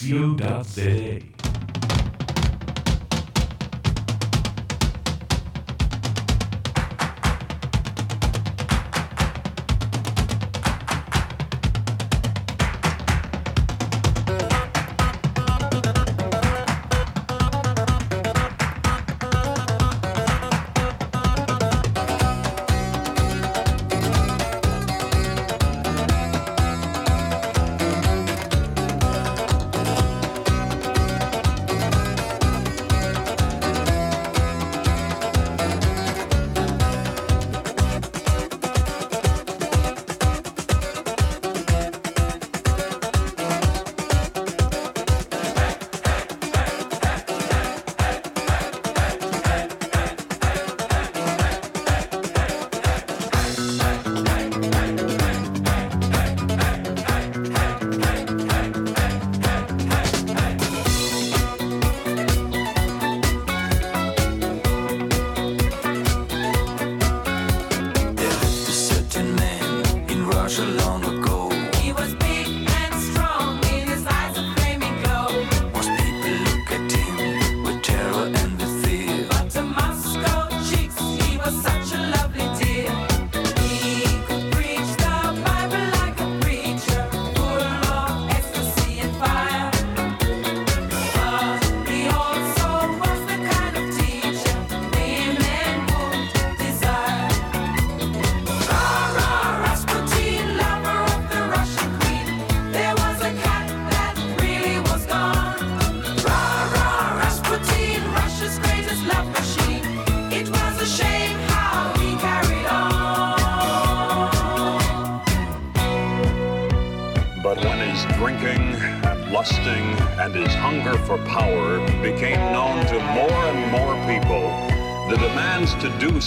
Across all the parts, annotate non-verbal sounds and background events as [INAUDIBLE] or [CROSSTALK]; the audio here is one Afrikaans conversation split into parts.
co.za. There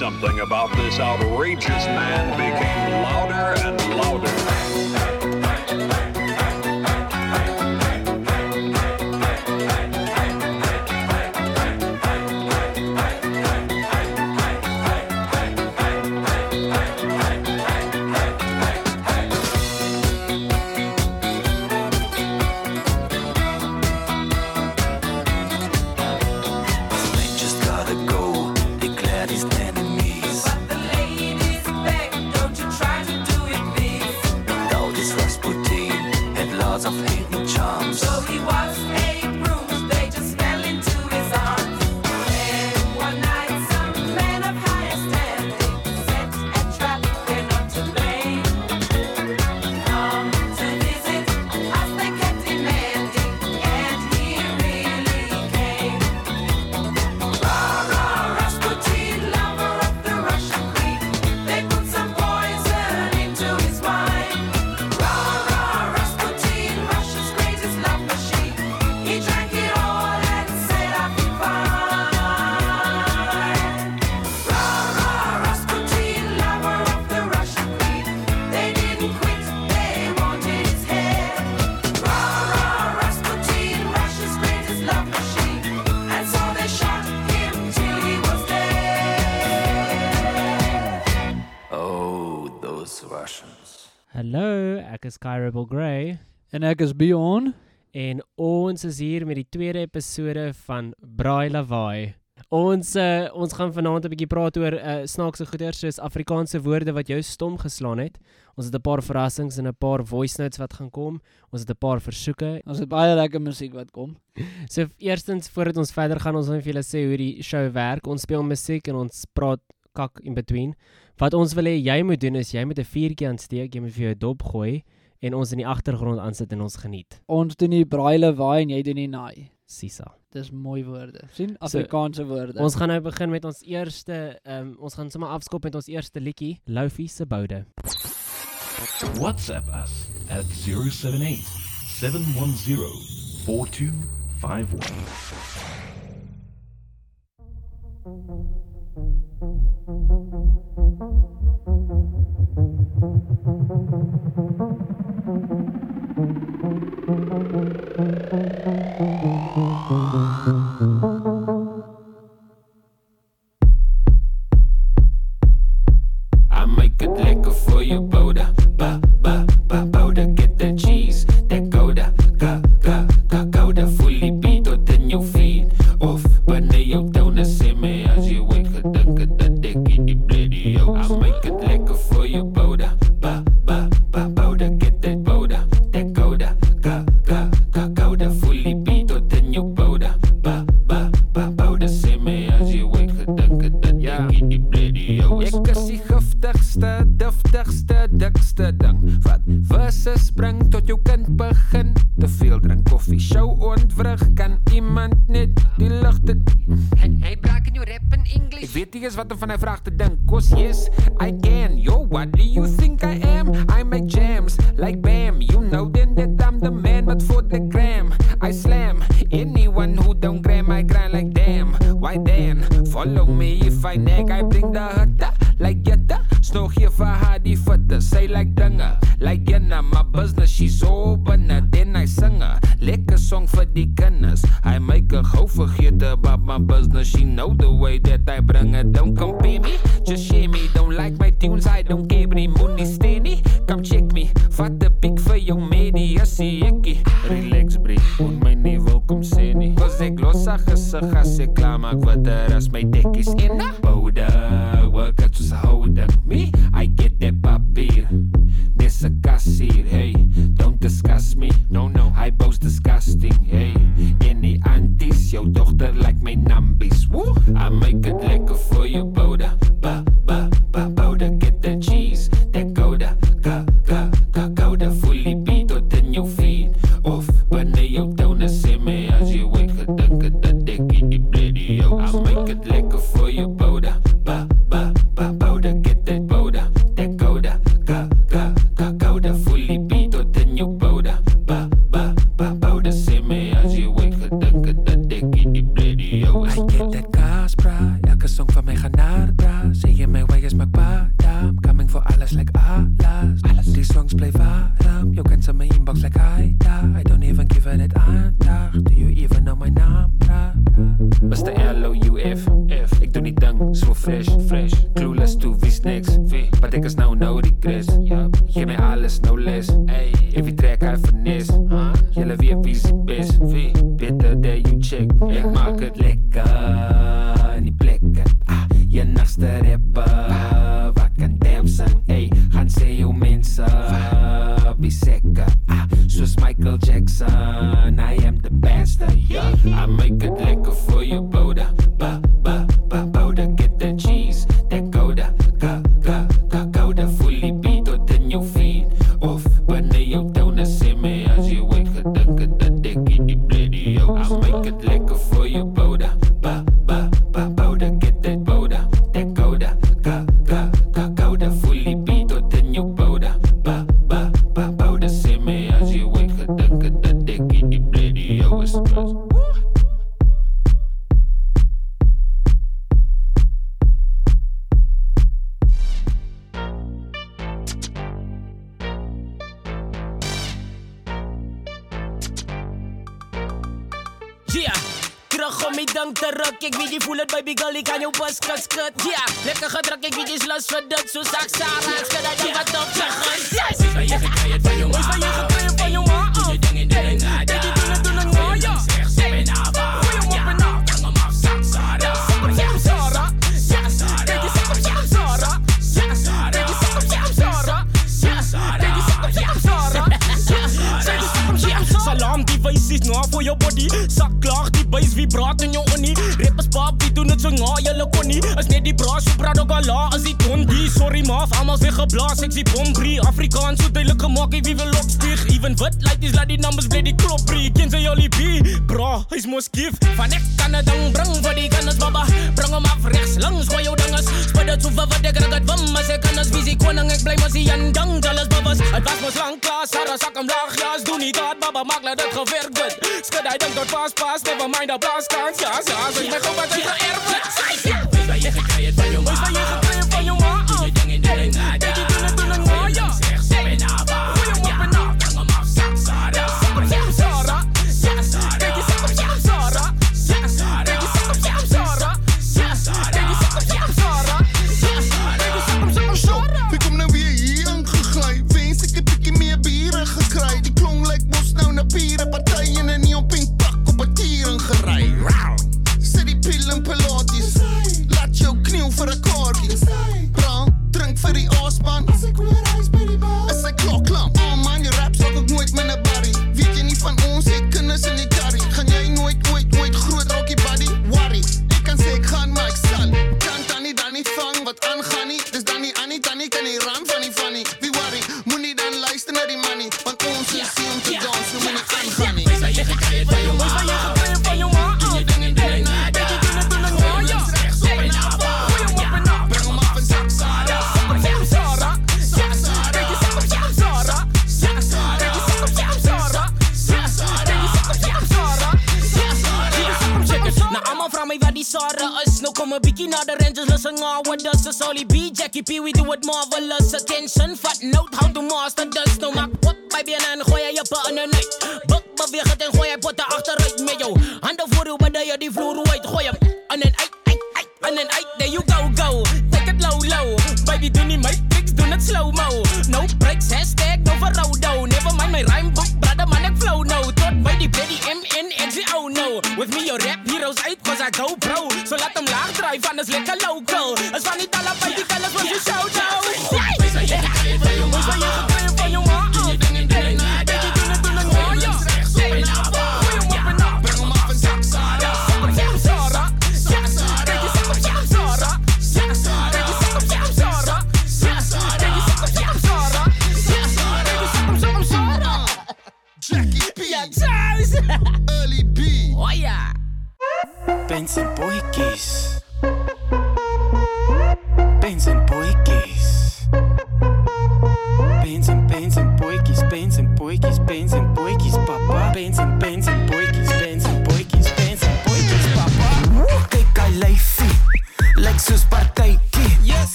something about Kai Rebel Grey En ek is Bjorn. en ons is hier met die tweede episode van Braai Lawaai. Ons uh, ons gaan vanaand 'n bietjie praat oor uh, snaakse goeie soos Afrikaanse woorde wat jou stom geslaan het. Ons het 'n paar verrassings en 'n paar voice notes wat gaan kom. Ons het 'n paar versoeke. Ons het baie lekker musiek wat kom. [LAUGHS] So eerstens voordat ons verder gaan, ons wil net vir julle sê hoe die show werk. Ons speel musiek en ons praat kak in between. Wat ons wil hê jy moet doen is jy moet 'n vuurtjie aansteek, jy moet vir jou dop gooi en ons in die agtergrond aansit en ons geniet. Ons doen die braille waai en jy doen die naai. Sisa. Dis mooi woorde. sien Afrikaanse woorde. Ons gaan nou begin met ons eerste ehm um, ons gaan sommer afskop met ons eerste liedjie, Loufie se boude. WhatsApp us at 078 710 4251. I Be sekker ah, Soos Michael Jackson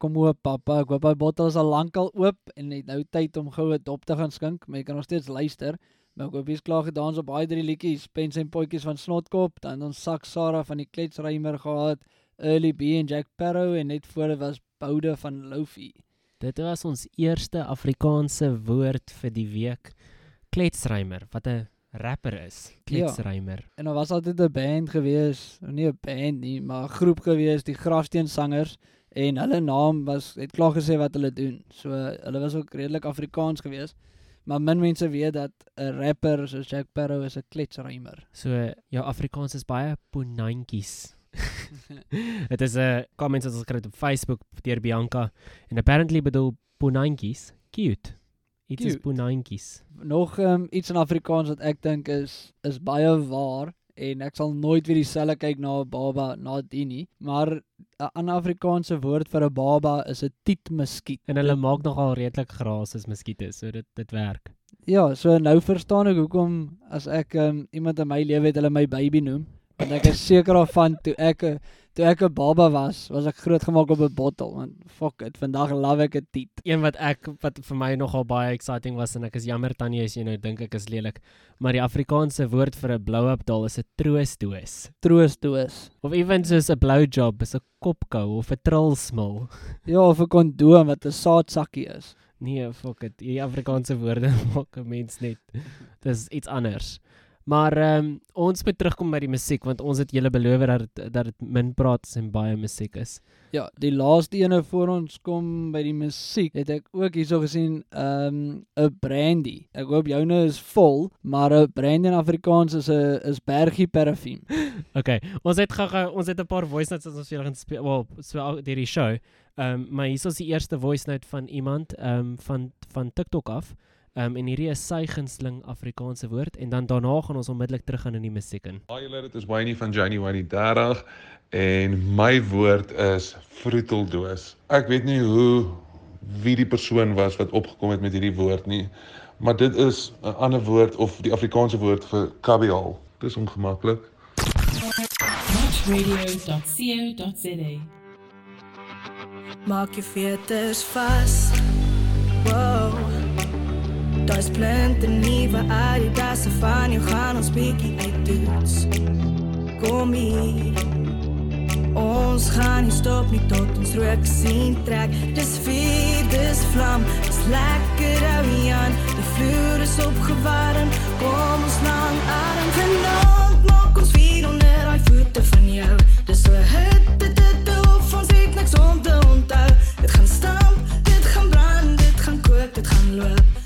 kom oop pappa, ek hoop hy bottel is al lankal oop en het nou tyd om gou 'n dop te gaan skink, maar jy kan nog steeds luister. Maar ek hoop jy's klaar gedans op daai drie liedjies, Pens en potjies van Snotkop, dan ons Sak Sarah van die Kletsrymer gehad, Early B en Jack Sparrow en net voor dit was Boude van Lofi. Dit was ons eerste Afrikaanse woord vir die week. Kletsrymer, wat 'n rapper is. Ja. Kletsrymer. En daar was altyd 'n band gewees, nie 'n band nie, maar 'n groep gewees, die Grafsteen sangers en hulle naam was het klaar gesê wat hulle doen. So hulle was ook redelik Afrikaans gewees. Maar min mense weet dat 'n rapper soos Jack Sparrow is 'n kletsrymer. So jou Afrikaans is baie ponantjies. Dit [LAUGHS] [LAUGHS] is 'n comments wat ons gekry het op Facebook deur Bianca en apparently bedoel ponantjies cute. Iets is ponantjies. Nog um, iets in Afrikaans wat ek dink is is baie waar en ek sal nooit weer dieselfde kyk na 'n baba na dit nie, maar 'n ander Afrikaanse woord vir 'n baba is 'n tietmuskiet. En hulle maak nogal redelik gras as muskiete, so dit dit werk. Ja, so nou verstaan ek hoekom as ek um, iemand in my lewe het hulle my baby noem, want ek is seker daarvan toe ek 'n toe ek 'n baba was, was ek grootgemaak op 'n bottel want fuck it, vandag love ek 'n tiet. Een wat ek wat vir my nogal baie exciting was en ek is jammer tannie as jy nou dink ek is lelik, maar die Afrikaanse woord vir 'n blow-up doll is 'n troostdoos. Troostdoos. Of ewen soos 'n blowjob is 'n kopkou of 'n trilsmil. Ja, of 'n kondoom wat 'n saadsakkie is. Nee, fuck it. Die Afrikaanse woorde [LAUGHS] maak 'n mens net. Dis iets anders. Maar ehm um, ons moet terugkom by die musiek want ons het julle beloof dat dit dat dit min praat en baie musiek is. Ja, die laaste ene voor ons kom by die musiek, het ek ook hierso gesien, ehm 'n brandy. Ek hoop joune is vol, maar 'n brandy in Afrikaans is 'n is bergie parfuum. [LAUGHS] Okay, ons het gaga ons het 'n paar voice notes wat ons vir julle gaan speel, wel, so al deur die show. Ehm um, maar hier is die eerste voice note van iemand ehm um, van van TikTok af. Ehm um, en hierdie is sy gunsteling Afrikaanse woord en dan daarna gaan ons onmiddellik teruggaan in die musiek in. Haai julle, dit is Wayne van January 30 en my woord is vroeteldoos. Ek weet nie hoe wie die persoon was wat opgekom het met hierdie woord nie, maar dit is 'n ander woord of die Afrikaanse woord vir kabial. Dis ongemaklik. Matchradio.co.za Maak je veters vas. Wow. Daar's plinte nuwe Adidas van jou gaan ons bietjie uit toets. Kom hier. Ons gaan nie stop nie tot ons rook sien trek. Dis vuur, dis vlam, dis lekker ou Jan. Die vloer is opgewarm. Kom ons lang adem vanaand maak ons vuur onder daai voete van jou. Dis so hitte dit hoef ons het niks om te onthou. Dit gaan stamp, dit gaan brand, dit gaan kook, dit gaan loop.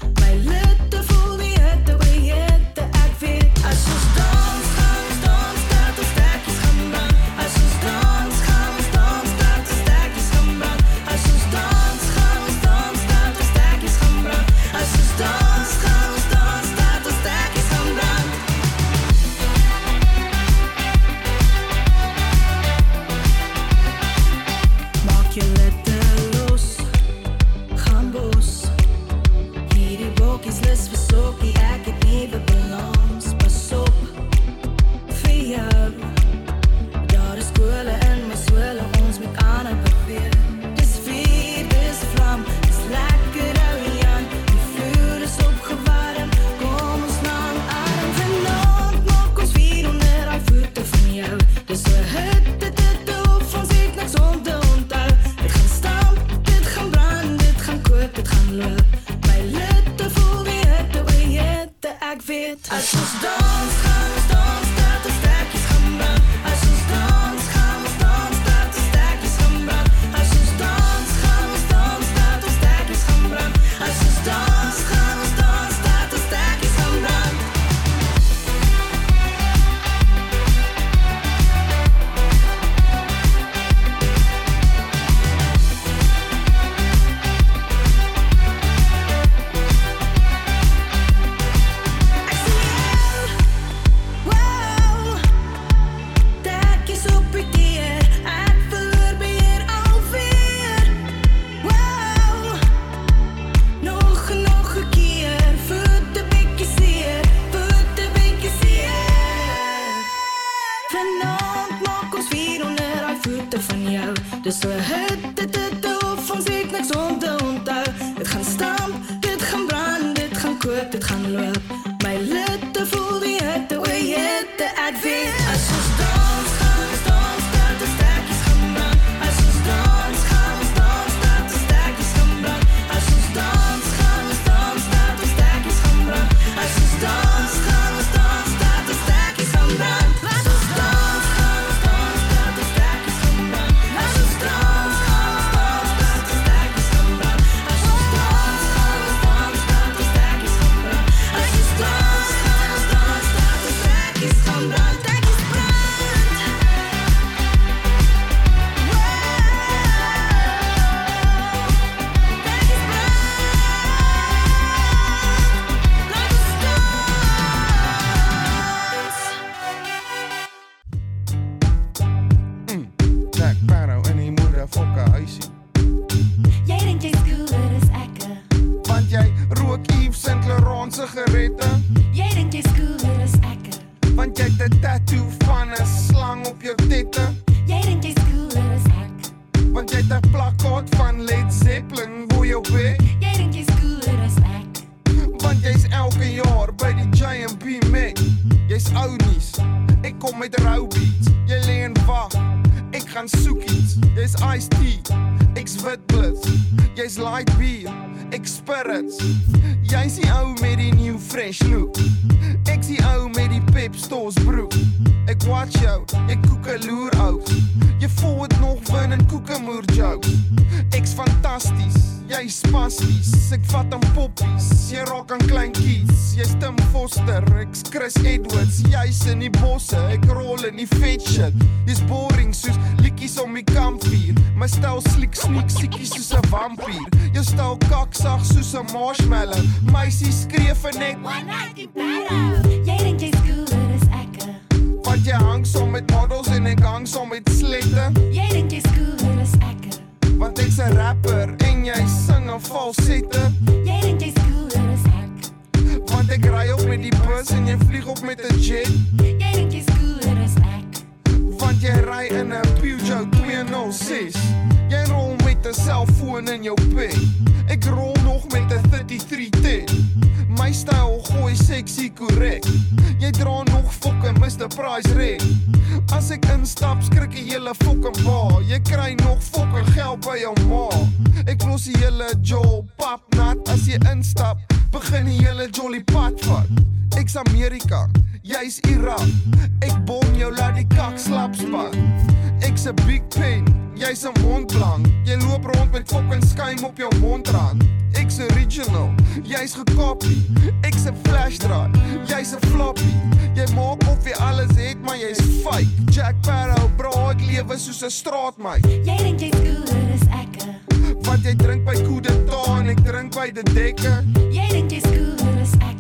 Jy dra nog fucking Mr Price red. As ek instap, skrik die hele fucking bar. Jy kry nog fucking geld by jou ma. Ek los die hele job pap nat as jy instap. Begin die hele jolly pad vat. Ek's Amerika, jy's Irak. Ek bom jou laat die kak slap spat. Ek's 'n big pen, jy's 'n mondblank. Jy loop rond met fucking skuim op jou mondrand. Ek's original, jy's gekopie. Ek's 'n flash drive, jy's 'n floppy. Jy maak of jy alles het, maar jy's fake. Jack Sparrow, bro, ek lewe soos 'n straatmeid. Jy dink jy's cooler as ek. Want jy drink by Coup d'Etat en ek drink by De Dekker. Jy dink jy's cooler as ek.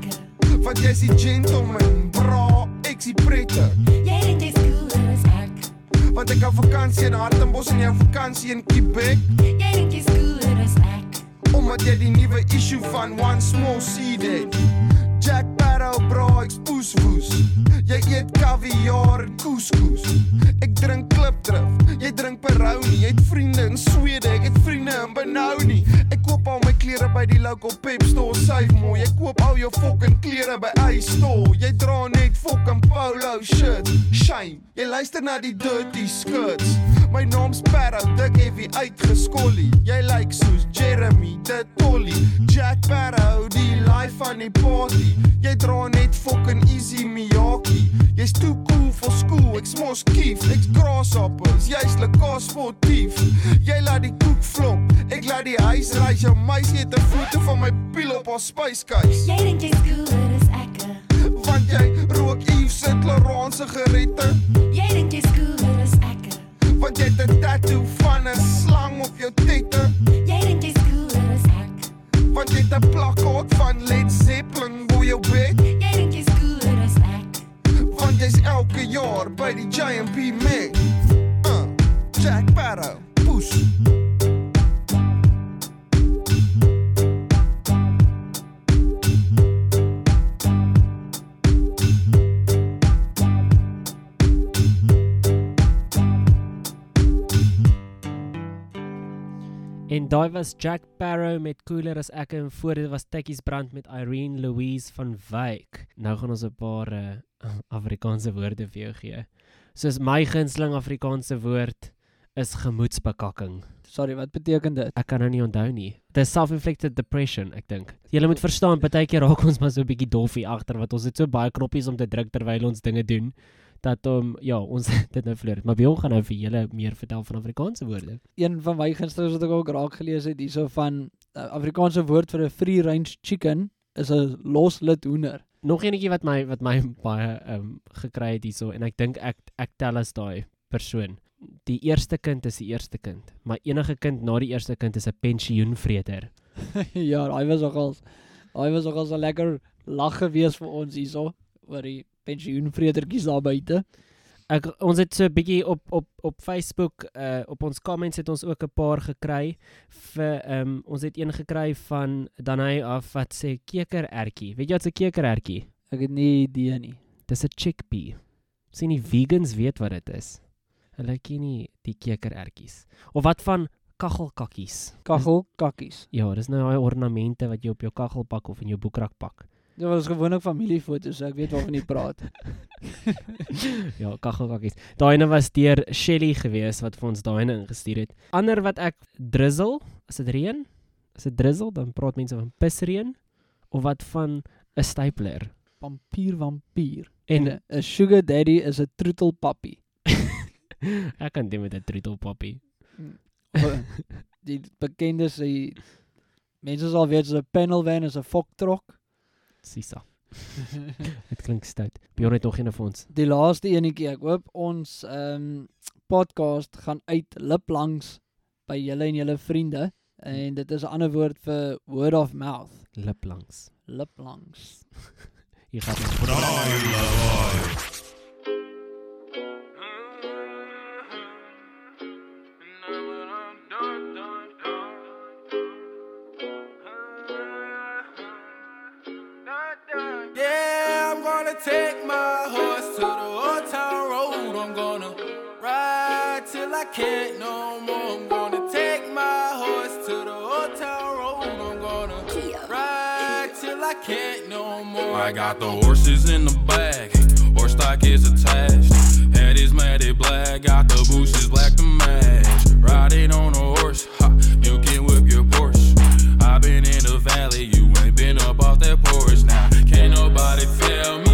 Want jy's die gentleman, bra, ek's die prette. Jy dink jy's cooler as ek. Want ek hou vakansie in Hartenbos en jy vakansie in Quebec. Jy dink jy's cooler as ek. Omdat jy die nuwe issue van One Small Seed het. Jack Sparrow, bro, ek's poeswoes. Jy eet kaviaar en couscous. Ek drink klipdrif, jy drink Peroni. Jy het vriende in Swede, ek het vriende in Benoni. Ek koop al my klere by die local pep store, save mooi. Ek koop al jou fucking klere by Ice Store. Jy dra net fucking polo shirts. Shame, jy luister na die dirty skirts. My naam's Sparrow, dik heavy uitgeskollie. Jy lyk like soos Jeremy, de Tolly. Jack Sparrow, die life van die party. Jy dra net fucking easy Miyaki. Jy's too cool vir school, ek's mos kief. Ek's grasshoppers, jy's lekker sportief. Jy laat die koek flop, ek laat die huis reis. Jou meisie het 'n foto van my piel op haar spyskys. Jy dink jy's cooler as ek. Want jy rook Yves Saint Laurent sigarette. Jy dink jy's cooler as ek. Want jy het 'n tattoo van 'n slang op jou tette. Jy dink jy's cooler as ek. Want jy het 'n plakkaat van Led Zeppelin bo jou bed. Jy's elke jaar by die JMP Meg. Uh, Jack Sparrow, poes. En daai was Jack Barrow met Cooler as ek en voor dit was Tikkies Brand met Irene Louise van Wyk. Nou gaan ons 'n paar uh, Afrikaanse woorde vir jou gee. Soos my gunsteling Afrikaanse woord is gemoedsbekakking. Sorry, wat beteken dit? Ek kan nou nie onthou nie. Dis self-inflicted depression, ek dink. Jy moet verstaan, partykeer raak ons maar so 'n bietjie doffie agter wat ons het so baie knoppies om te druk terwyl ons dinge doen dat om ja, ons [LAUGHS] dit nou verloor. het. Maar Bjorn gaan nou vir julle meer vertel van Afrikaanse woorde. Een van my gunsteling wat ek ook raak gelees het hierso van uh, Afrikaanse woord vir 'n free range chicken is 'n loslid hoender. Nog enetjie wat my wat my [LAUGHS] baie ehm um, gekry het hierso en ek dink ek ek tel as daai persoon. Die eerste kind is die eerste kind, maar enige kind na die eerste kind is 'n pensioenvreter. [LAUGHS] ja, daai was nogal daai was nogal so lekker lag gewees vir ons hierso oor die pensioenvretertjies daar buite. Ek ons het so 'n bietjie op op op Facebook uh op ons comments het ons ook 'n paar gekry vir ehm um, ons het een gekry van Danai af wat sê kekerertjie. Weet jy wat 'n kekerertjie? Ek het nie idee nie. Dis 'n chickpea. Sien die vegans weet wat dit is. Hulle ken nie die kekerertjies. Of wat van kaggelkakkies? Kaggelkakkies. Ja, dis nou daai ornamente wat jy op jou kaggel pak of in jou boekrak pak. Dit was gewoonlik familiefoto's, so ek weet waarvan jy praat. [LAUGHS] ja, kaggelkakkies. Daai ene was deur Shelly gewees wat vir ons daai ene ingestuur het. Ander wat ek drizzle, as dit reën, as dit drizzle, dan praat mense van pisreën of wat van 'n stapler. Vampier vampier. En- 'n sugar daddy is 'n troetelpappie. [LAUGHS] Ek kan dit met 'n troetelpappie. die bekende sê mense sal weet so 'n panel van is 'n foktrok. Sisa. [LAUGHS] Dit klink stout. Bjorn het nog een vir ons. Die laaste enetjie, ek hoop ons ehm um, podcast gaan uit lip langs by julle en julle vriende en dit is 'n ander woord vir word of mouth. Lip langs. Lip langs. [LAUGHS] Hier gaan ons. Yeah, can't no more. I'm gonna take my horse to the old town road. I'm gonna ride till I can't no more. I got the horses in the bag, horse stock is attached. Head is matted black, got the bushes black to match. Riding on a horse, ha, you can whip your Porsche. i been in the valley, you ain't been up off that porch. Now, can't nobody tell me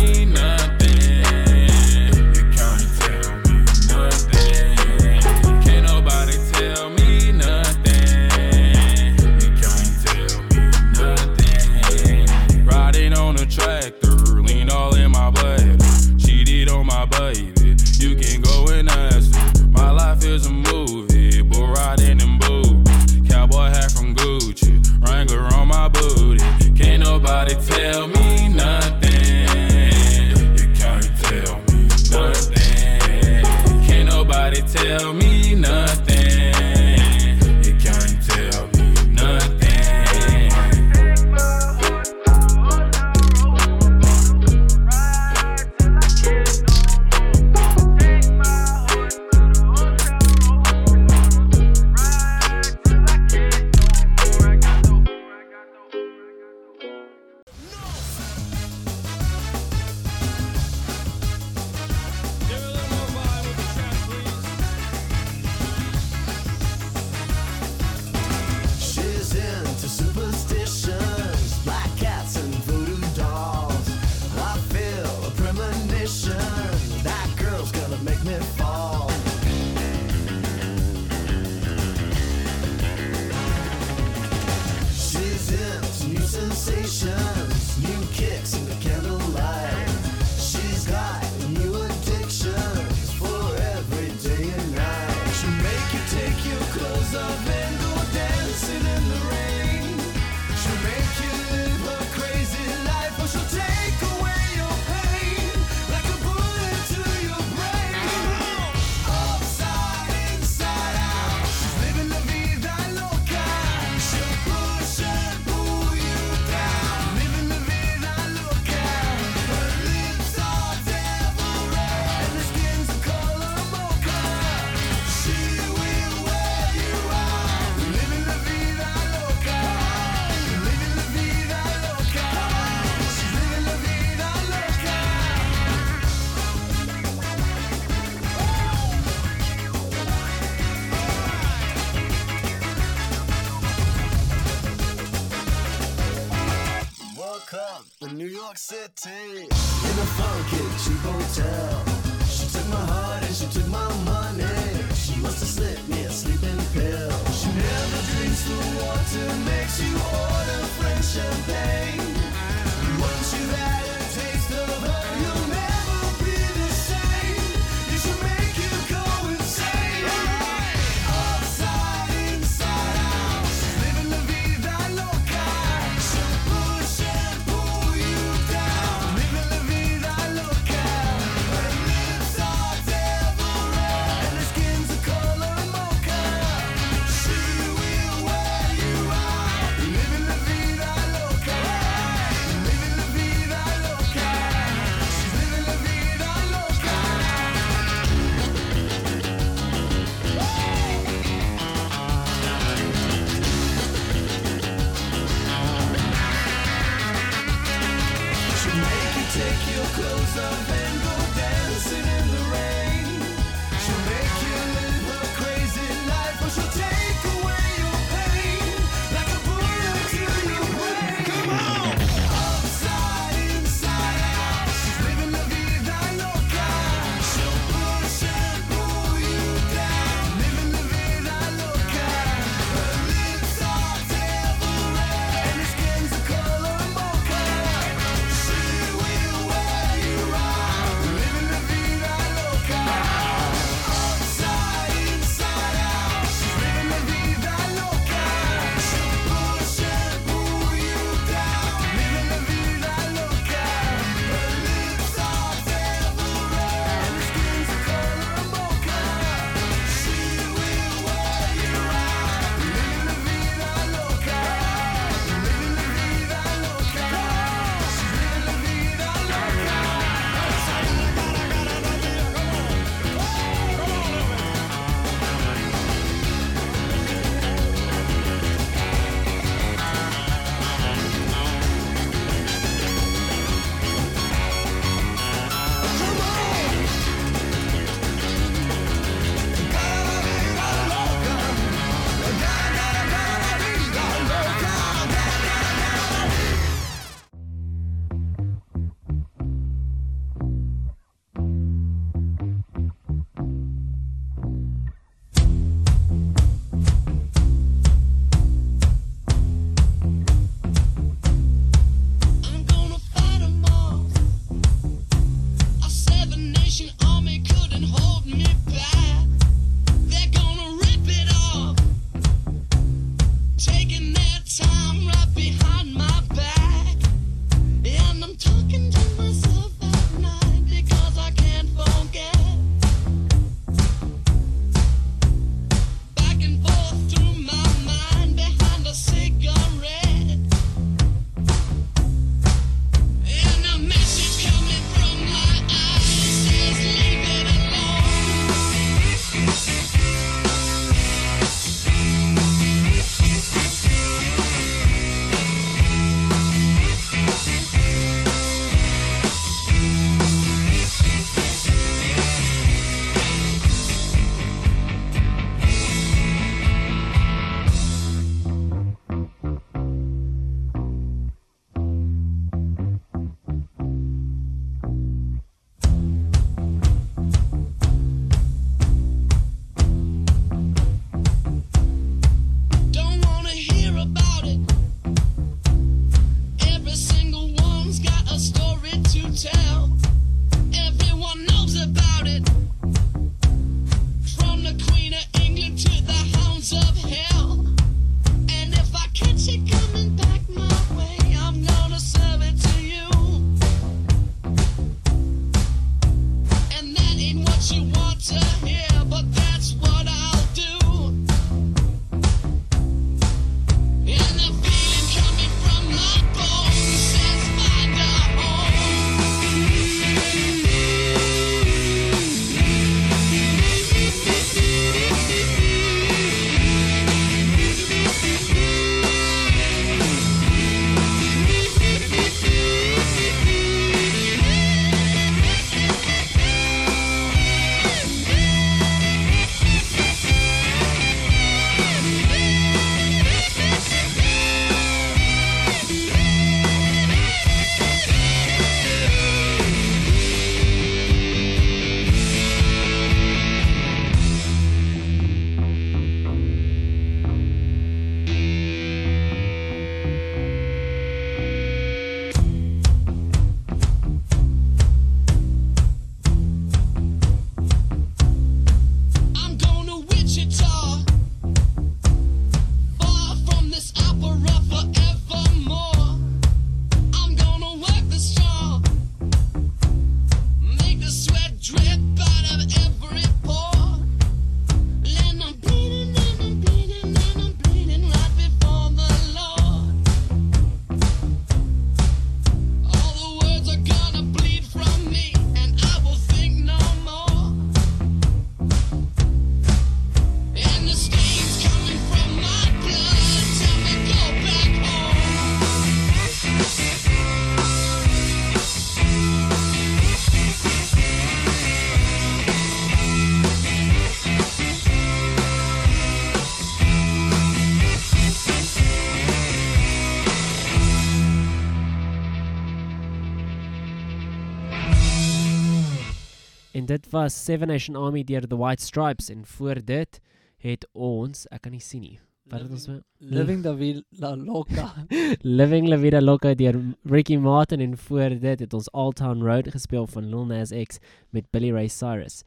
was Seven Nation Army deur The White Stripes en voor dit het ons, ek kan nie sien nie. Wat het ons nou? Living the Villa Loca. [LAUGHS] Living La Vida Loca deur Ricky Martin en voor dit het ons Old Town Road gespeel van Lil Nas X met Billy Ray Cyrus.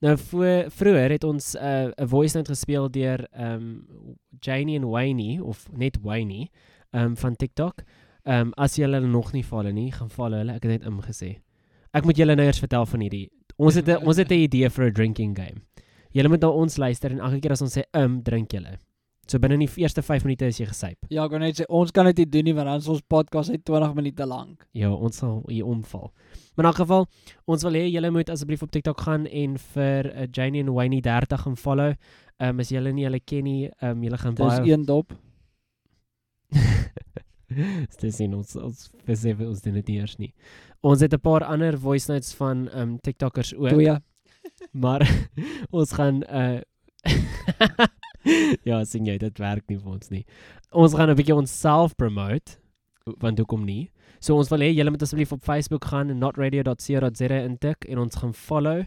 Nou voor vroeër het ons 'n uh, voice note gespeel deur um Janie en Wayne of net Wayne um van TikTok. Um as jy hulle nog nie follow nie, gaan follow hulle. Ek het net ingesê. Ek moet julle nou eers vertel van hierdie. Ons het 'n ons het 'n idee vir 'n drinking game. Julle moet na ons luister en elke keer as ons sê um drink julle. So binne die eerste 5 minute is jy gesyp. Ja, ek kan net sê ons kan dit nie doen nie want dan is ons podcast net 20 minute lank. Ja, ons sal hier omval. Maar in elk geval, ons wil hê julle moet asseblief op TikTok gaan en vir uh, Janie en Wayne 30 gaan follow. Ehm um, as julle nie hulle ken nie, ehm um, julle gaan Dis baie een dop. [LAUGHS] Dis sien ons ons besef ons dit nie eers nie. Ons het 'n paar ander voice notes van ehm um, TikTokers ook. Twee. [LAUGHS] Maar [LAUGHS] ons gaan uh [LAUGHS] Ja, sien jy, dit werk nie vir ons nie. Ons gaan 'n bietjie onsself promote want hoekom nie? So ons wil hê julle moet asseblief op Facebook gaan en notradio.co.za intik en ons gaan follow.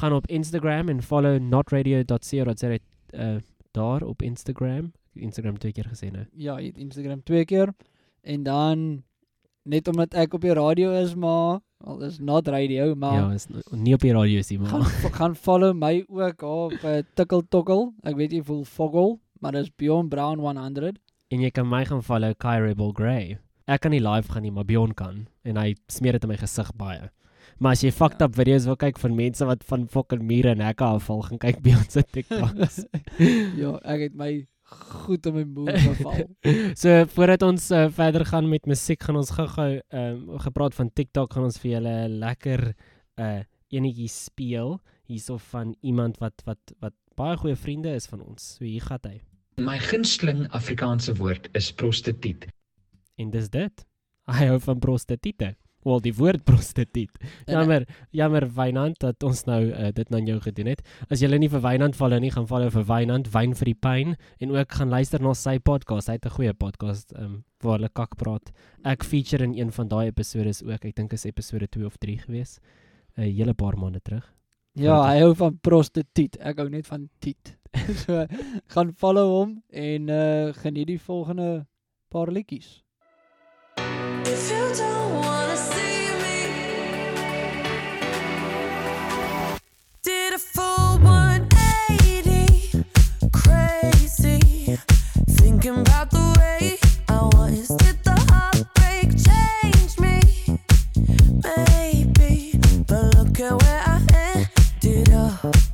Gaan op Instagram en follow notradio.co.za uh daar op Instagram. Instagram twee keer gesê nou. Ja, Instagram twee keer en dan net omdat ek op die radio is, maar al is not radio, maar Ja, is nie op die radio is nie, maar gaan gaan follow my ook op uh, Tikkel Tokkel. Ek weet jy voel Foggle, maar dis Bjorn Brown 100. en jy kan my gaan follow Kai Rebel Grey. Ek kan nie live gaan nie, maar Bjorn kan en hy smeer dit in my gesig baie. Maar as jy fucked up video's wil kyk van mense wat van fucking mure en hekke afval, gaan kyk Bjorn se TikToks. [LAUGHS] ja, ek het my goed in my moed geval. [LAUGHS] so voordat ons uh, verder gaan met musiek, gaan ons gou-gou ehm um, gepraat van TikTok, gaan ons vir julle 'n lekker uh enetjie speel hierso van iemand wat wat wat baie goeie vriende is van ons. So hier gaan hy. My gunsteling Afrikaanse woord is prostituut. En dis dit. Hy hou van prostituie. Wel die woord prostituut. Jammer, jammer Wynand dat ons nou uh, dit aan jou gedoen het. As jy nie vir Wynand follow nie, gaan follow vir Wynand, Wyn vir die pyn en ook gaan luister na sy podcast. Hy het 'n goeie podcast um, waar hulle kak praat. Ek feature in een van daai episodes ook. Ek dink is episode 2 of 3 gewees. 'n uh, Hele paar maande terug. Ja, hy hou van prostituut. Ek hou net van tiet. [LAUGHS] so gaan follow hom en uh geniet die volgende paar liedjies. Oh.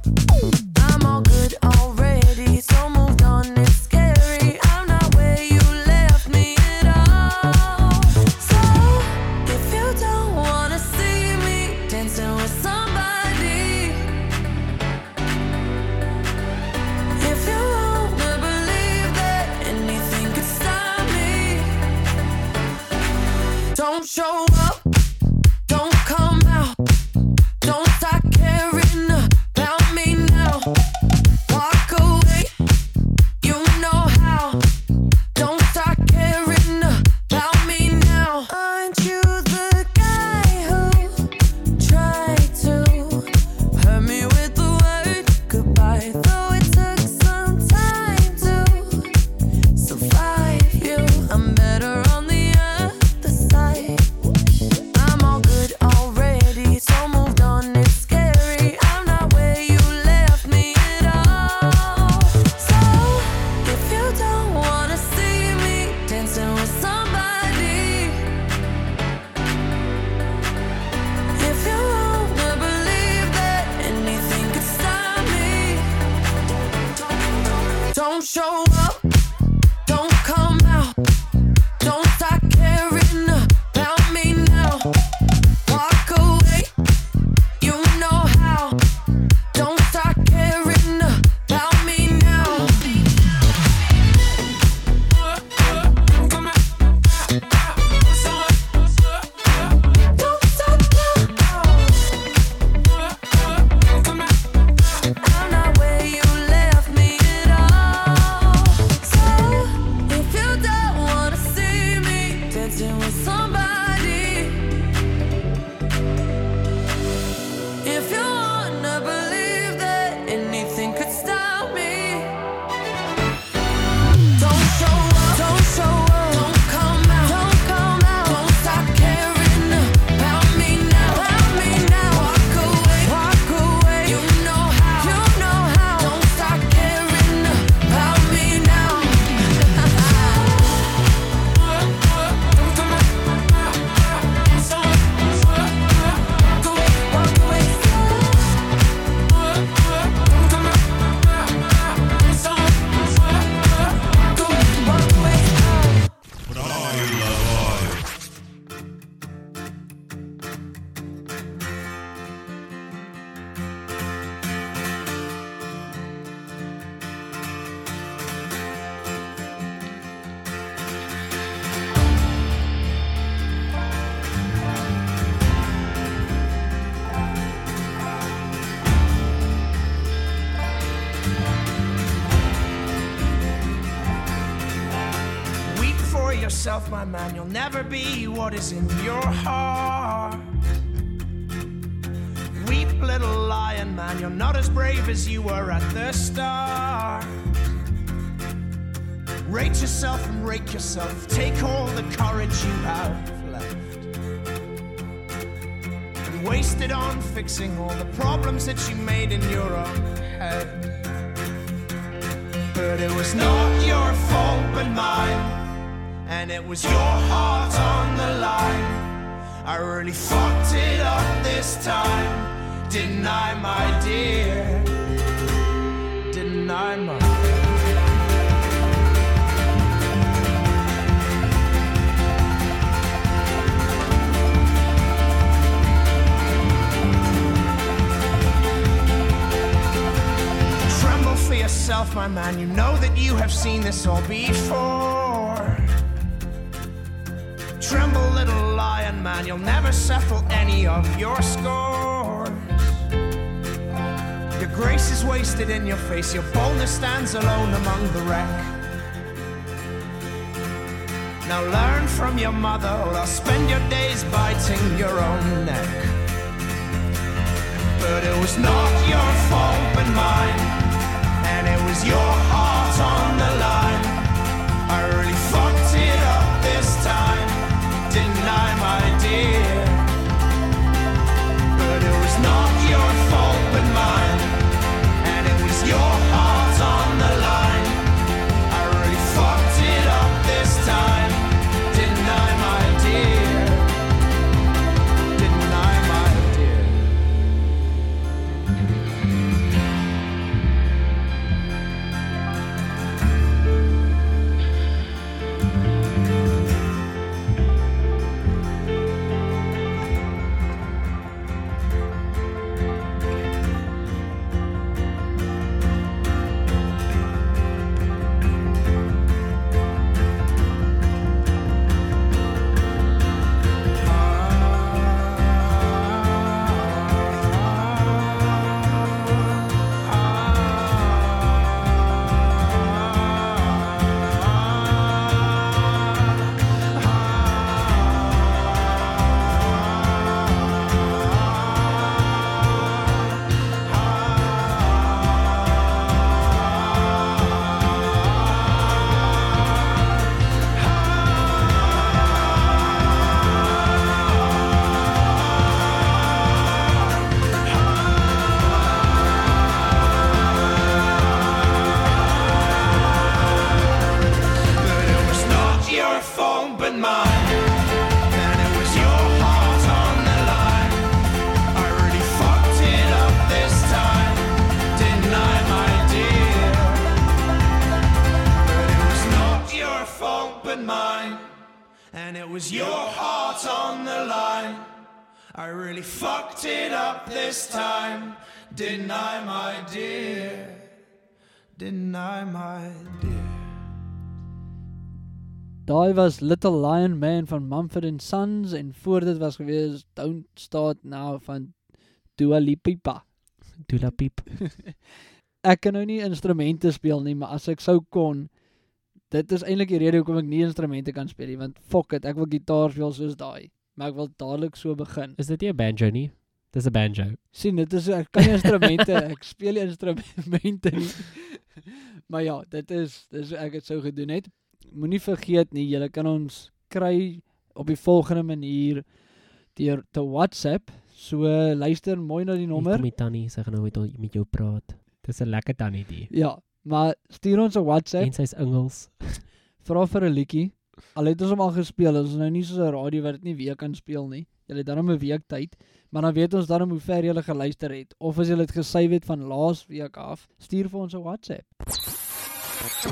Never be what is in your heart. Weep, little lion man. You're not as brave as you were at the start. Rate yourself and rake yourself. Take all the courage you have left. And waste it on fixing all the problems that you made in your own head. But it was not your fault but mine. And it was your heart on the line. I really fucked it up this time. Didn't I, my dear? Didn't I, my Tremble for yourself, my man. You know that you have seen this all before. Man. You'll never settle any of your scores. Your grace is wasted in your face. Your boldness stands alone among the wreck. Now learn from your mother, or I'll spend your days biting your own neck. But it was not your fault but mine, and it was your heart on the line. I really fucked it up this time, didn't my dear? But it was not your fault but mine, up this time, I, my dear? I, my dear? Daai was Little Lion Man van Mumford and Sons en voor dit was gewees Don't Start Now van Dua Lipa. Dua Piep. [LAUGHS] ek kan nou nie instrumente speel nie, maar as ek sou kon, dit is eintlik die rede hoekom ek nie instrumente kan speel nie, want fuck it, ek wil gitaar speel soos daai. Maar ek wil dadelik so begin. Is dit nie 'n banjo nie? Dis 'n banjo. sien dit is ek kan nie instrumente, ek speel nie instrumente nie. [LAUGHS] maar ja, dit is dis ek dit sou gedoen het. Moenie vergeet nie, jy kan ons kry op die volgende manier deur te WhatsApp. So luister mooi na die nommer. Kom die tannie, sy gaan nou met, met jou praat. Dis 'n lekker tannie die. Ja, maar stuur ons 'n WhatsApp. En sy's Engels. [LAUGHS] Vra vir 'n liedjie. Al het ons hom al gespeel, ons is nou nie soos 'n radio wat dit nie weer kan speel nie. Jy het dan 'n week tyd, maar dan weet ons dan hoe ver jy geluister het of as jy dit gesave het van laas week af, stuur vir ons 'n WhatsApp.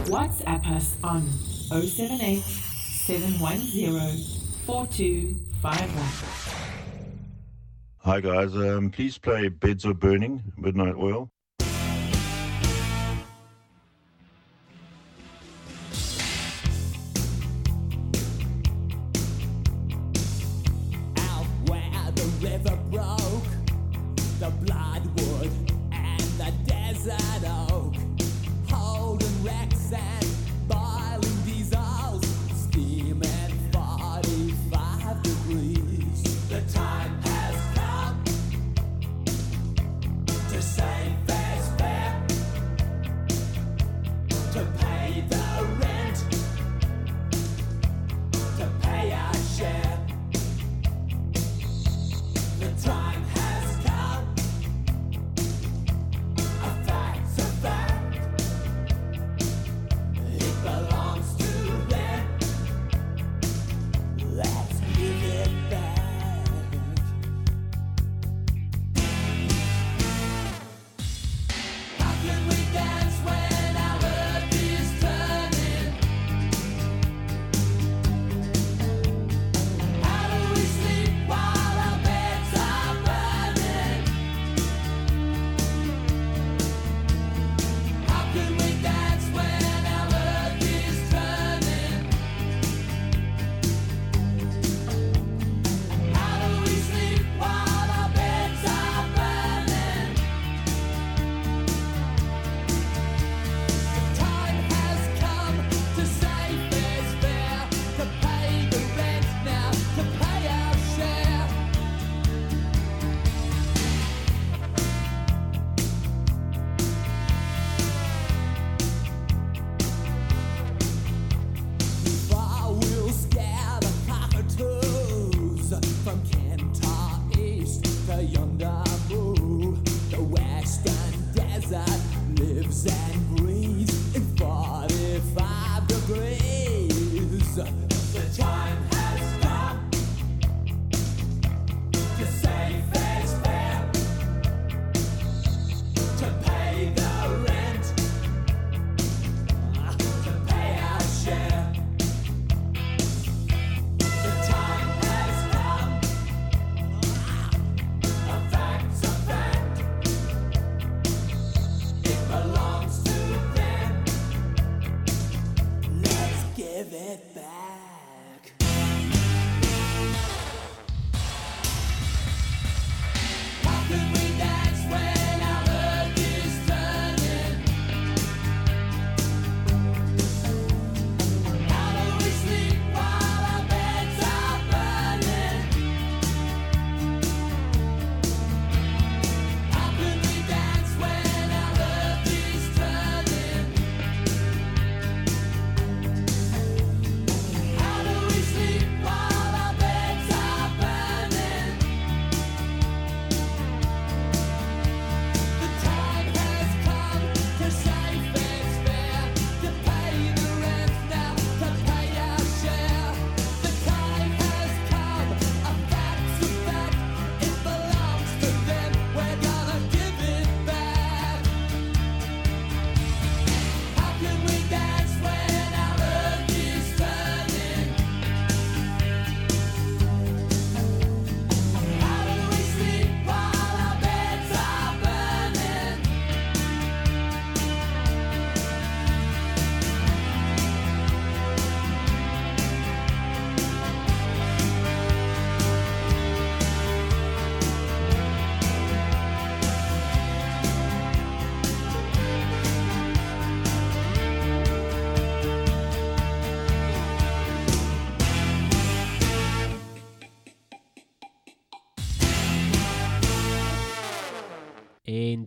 WhatsApp us on 078 710 4251. Hi guys, um, please play Beds Are Burning, Midnight Oil. The river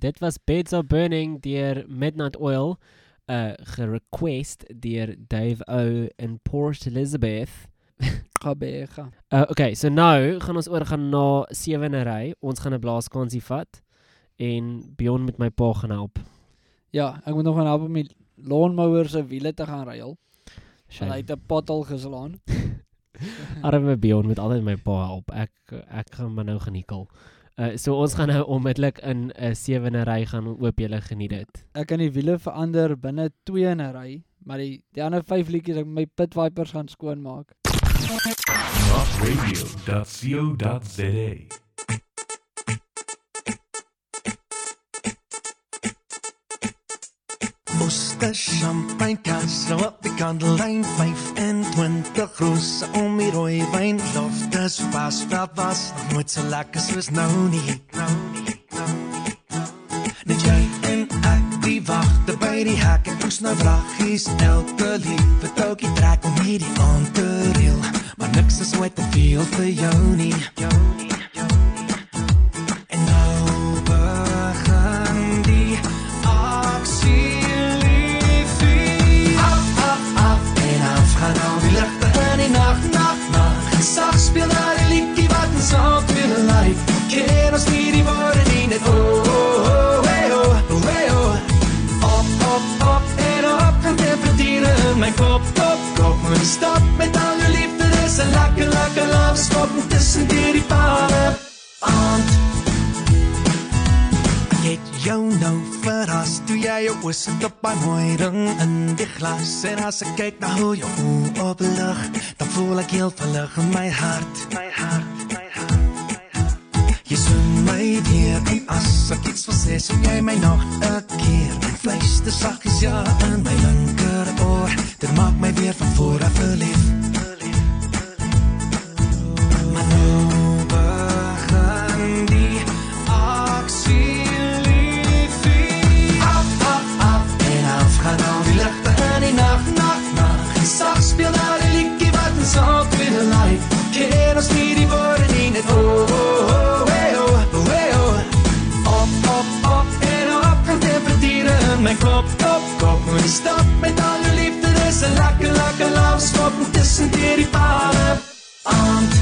dit was Beds Are Burning deur Midnight Oil, uh gerequest deur Dave O in Port Elizabeth. [LAUGHS] Gabega. Uh okay, so nou gaan ons oorgaan na sewenery. Ons gaan 'n blaaskansie vat en Bjorn met my pa gaan help. Ja, ek moet nog gaan help om die lawnmower se wiele te gaan ruil. Hy het 'n pothol geslaan. [LAUGHS] Arme Bjorn moet altyd my pa help. Ek ek gaan maar nou geniekel. Uh so ons gaan nou onmiddellik in 'n sewenery gaan oop julle geniet dit. Ek kan die wiele verander binne 2 in 'n ry, maar die die ander 5 liedjies ek my pit wipers gaan skoonmaak. Talkradio.co.za. Oster, champagne, kaas, op die kandelijn 25 rose om die rooi wijn Loftes was, wat was nog nooit so lekker soos nou nie. Nou nie, nou Net jy en ek die wachte by die hek. En ons nou vlaggies elke liewe toukie trek om hierdie aan te reel. Maar niks is ooit te veel vir jou nie Jou nie, zand lijf. Ken ons see die worden in het oog. Mijn kop, kop, kop, mijn stap met alle liefde. Dus een lekker, lekker laafschop tussen die paren. Ant, get jou nou verrast. Doe jij je wissel op bij mooi ring in die glas. En als ik kijk naar hoe je ogen oplucht, dan voel ik heel verlucht mijn hart. Mijn hart. Jy soen my weer en as ek iets wil sê Soen jy my nog een keer. My fluister sagjes ja in my linker oor. Dit maak my weer van vooraf verlief laafskop Tussen dier die palen, aand.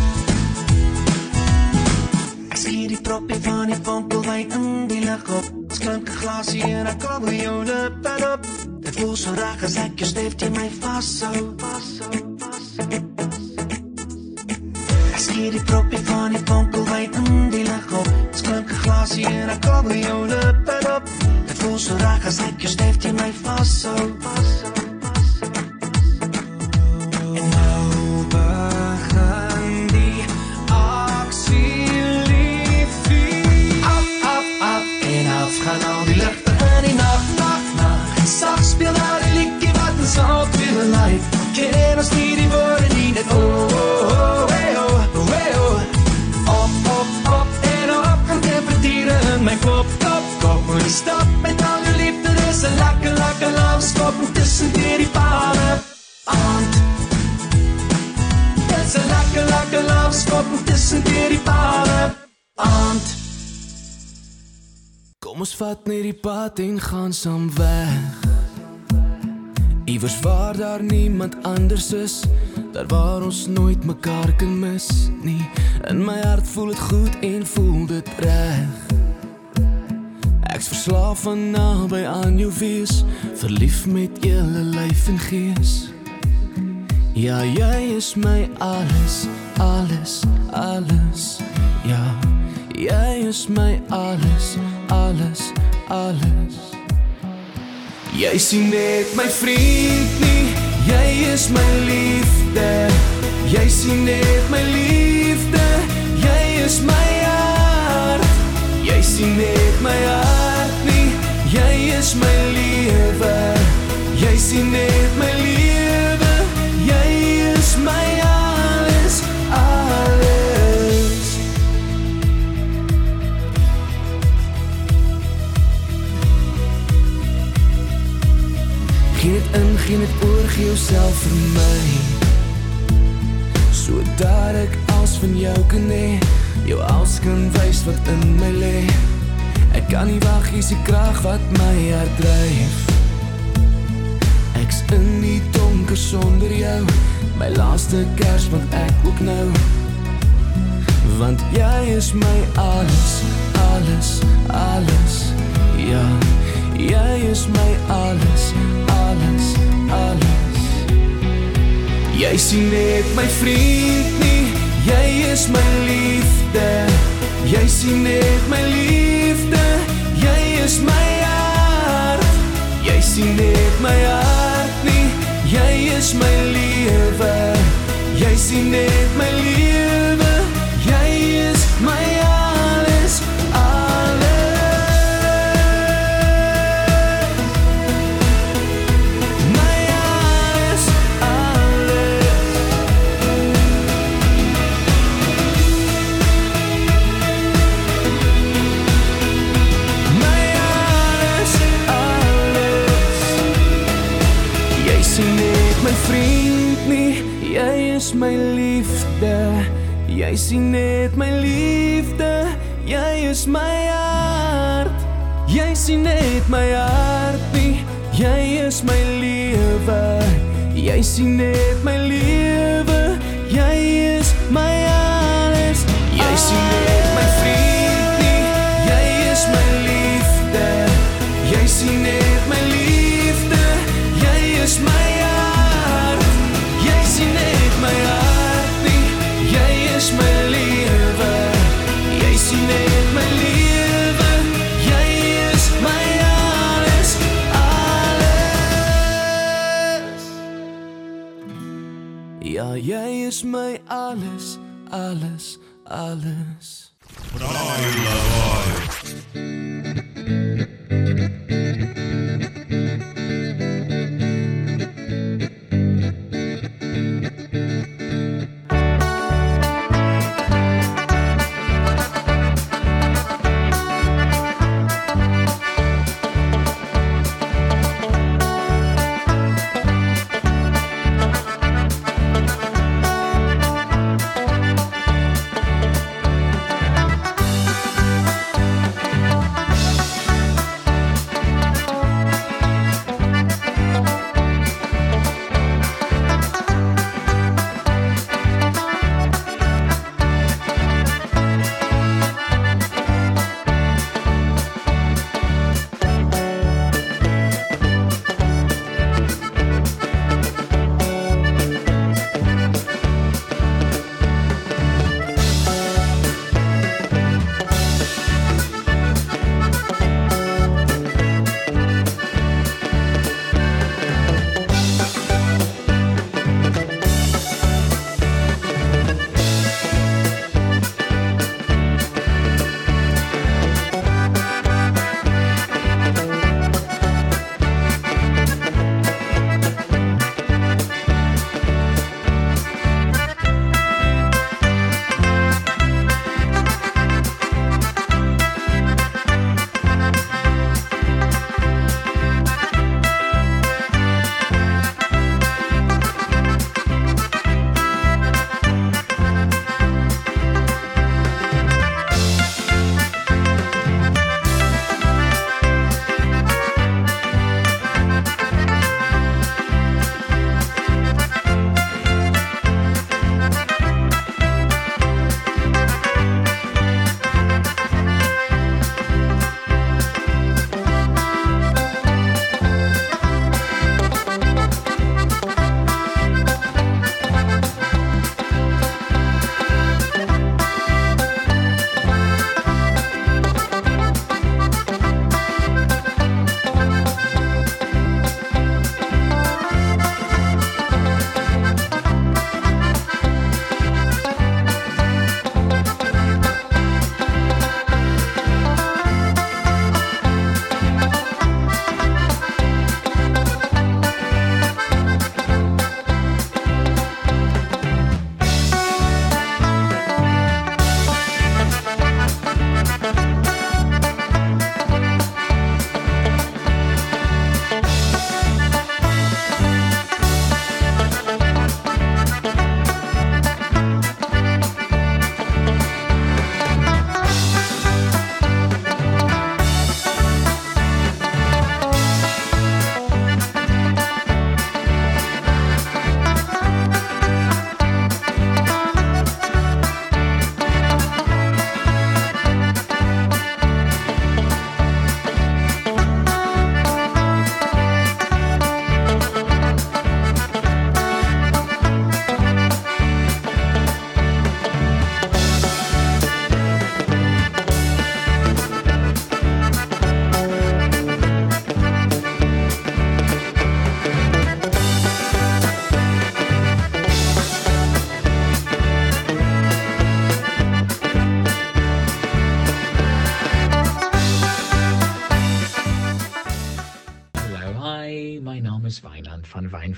Ek skier die propie van die vonkelwijn in die lig op. Ons klink een glasie en ek kom by jou lippe op. Dit voel so reg as ek jou stef die my vasthou. Ek skier die propie van die vonkelwijn in die lig op. Ons klink een glasie en ek kom by jou lippe op. Dit voel so reg as ek jou stef die my vasthou Vasthou, Ken ons nie die woorde nie net oh, oh, oh, hey, oh, oh, hey, oh. Op, op, op en op gaan temperaturen in my kop, kop, kop Moet stop met al jou liefde, dis een lekker, lekker laafskop Tussen dier die palen, aand Dis een lekker, lekker laafskop Tussen dier die palen, aand Kom ons vat net die pad en gaan saam weg Iewers waar daar niemand anders is Daar waar ons nooit mekaar kan mis nie. In my hart voel het goed en voel dit reg. Ek's verslaaf van naby aan jou wees Verlief met hele lyf en gees. Ja, jy is my alles, alles, alles. Ja, jy is my alles, alles, alles Jy sien net my vriend nie, jy is my liefde. Jy sien net my liefde, jy is my hart. Jy sien net my hart nie, jy is my lewe. Jy sien net my lewe, Geen het in, geen het oor, gee jouself vir my. So dat ek als van jou kan hee Jou als kan wys wat in my le Ek kan nie hier is die kraag wat my hart drijf. Ek's in die donker sonder jou My laaste kers, want ek ook nou. Want jy is my alles, alles, alles Ja, jy is my alles, alles, alles Jy sien net my vriend nie, jy is my liefde. Jy sien net my liefde, jy is my hart. Jy sien net my hart nie, jy is my lewe. Jy sien net my lewe, Jy sien net my liefde, jy is my hart. Jy sien net my hart nie, jy is my lewe. Jy sien net my lewe, jy is my alles. Jy sien net is my alles, alles, alles. Hallo,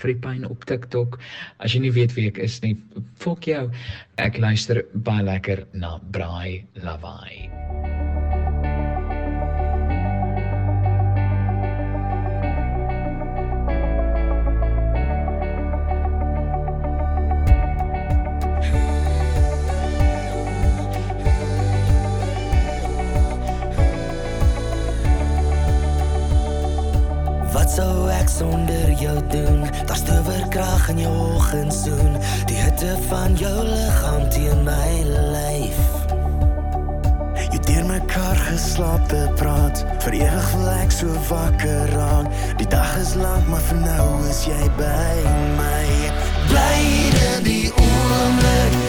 van Wynfriepyn op TikTok. As jy nie weet wie ek is nie, fok jou. Ek luister baie lekker na Braai Lawaai. Sou ek sonder jou doen? Daar's towerkrag in jou oggendsoen, die hitte van jou liggaam teen my lyf. Jy deur mekaar geslape praat, vir ewig wil ek so wakker raak. Die dag is lank, maar vir nou is jy by my. Bly in die oomblik,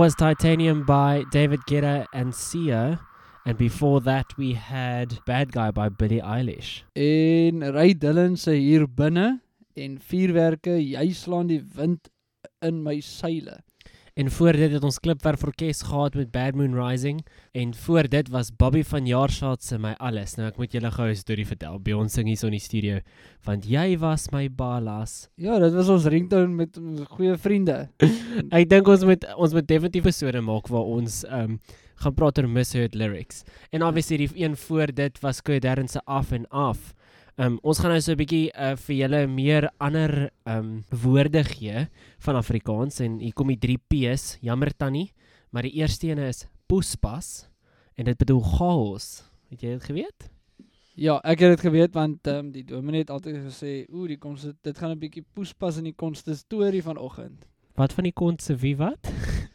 was Titanium by David Guetta and Sia. And before that, we had Bad Guy by Billie Eilish. En ry Dylan se hier binne en vuurwerke, jy slaan die wind in my seile. En voor dit het ons Klipwerf Orkees gehad met Bad Moon Rising en voor dit was Bobby van Jaarschaat se My Alles. Nou ek moet julle gou 'n storie vertel. By ons sing hier so in die studio want jy was my balas. Ja, dit was ons ringtone met ons goeie vriende. [LAUGHS] ek dink ons moet ons moet definitief 'n episode maak waar ons ehm um, gaan praat oor misheard lyrics. En obviously die een voor dit was Koy Darren se af en af. Um, ons gaan nou so 'n bietjie uh, vir julle meer ander um, woorde gee van Afrikaans en hier kom die 3 P's. Jammer tannie, maar die eerste een is poespas en dit bedoel chaos. Het jy dit geweet? Ja, ek het dit geweet want ehm um, die dominee het altyd gesê, "Ooh, die kom dit gaan 'n bietjie poespas in die konsistorie vanoggend." Wat van die konse wie wat? [LAUGHS]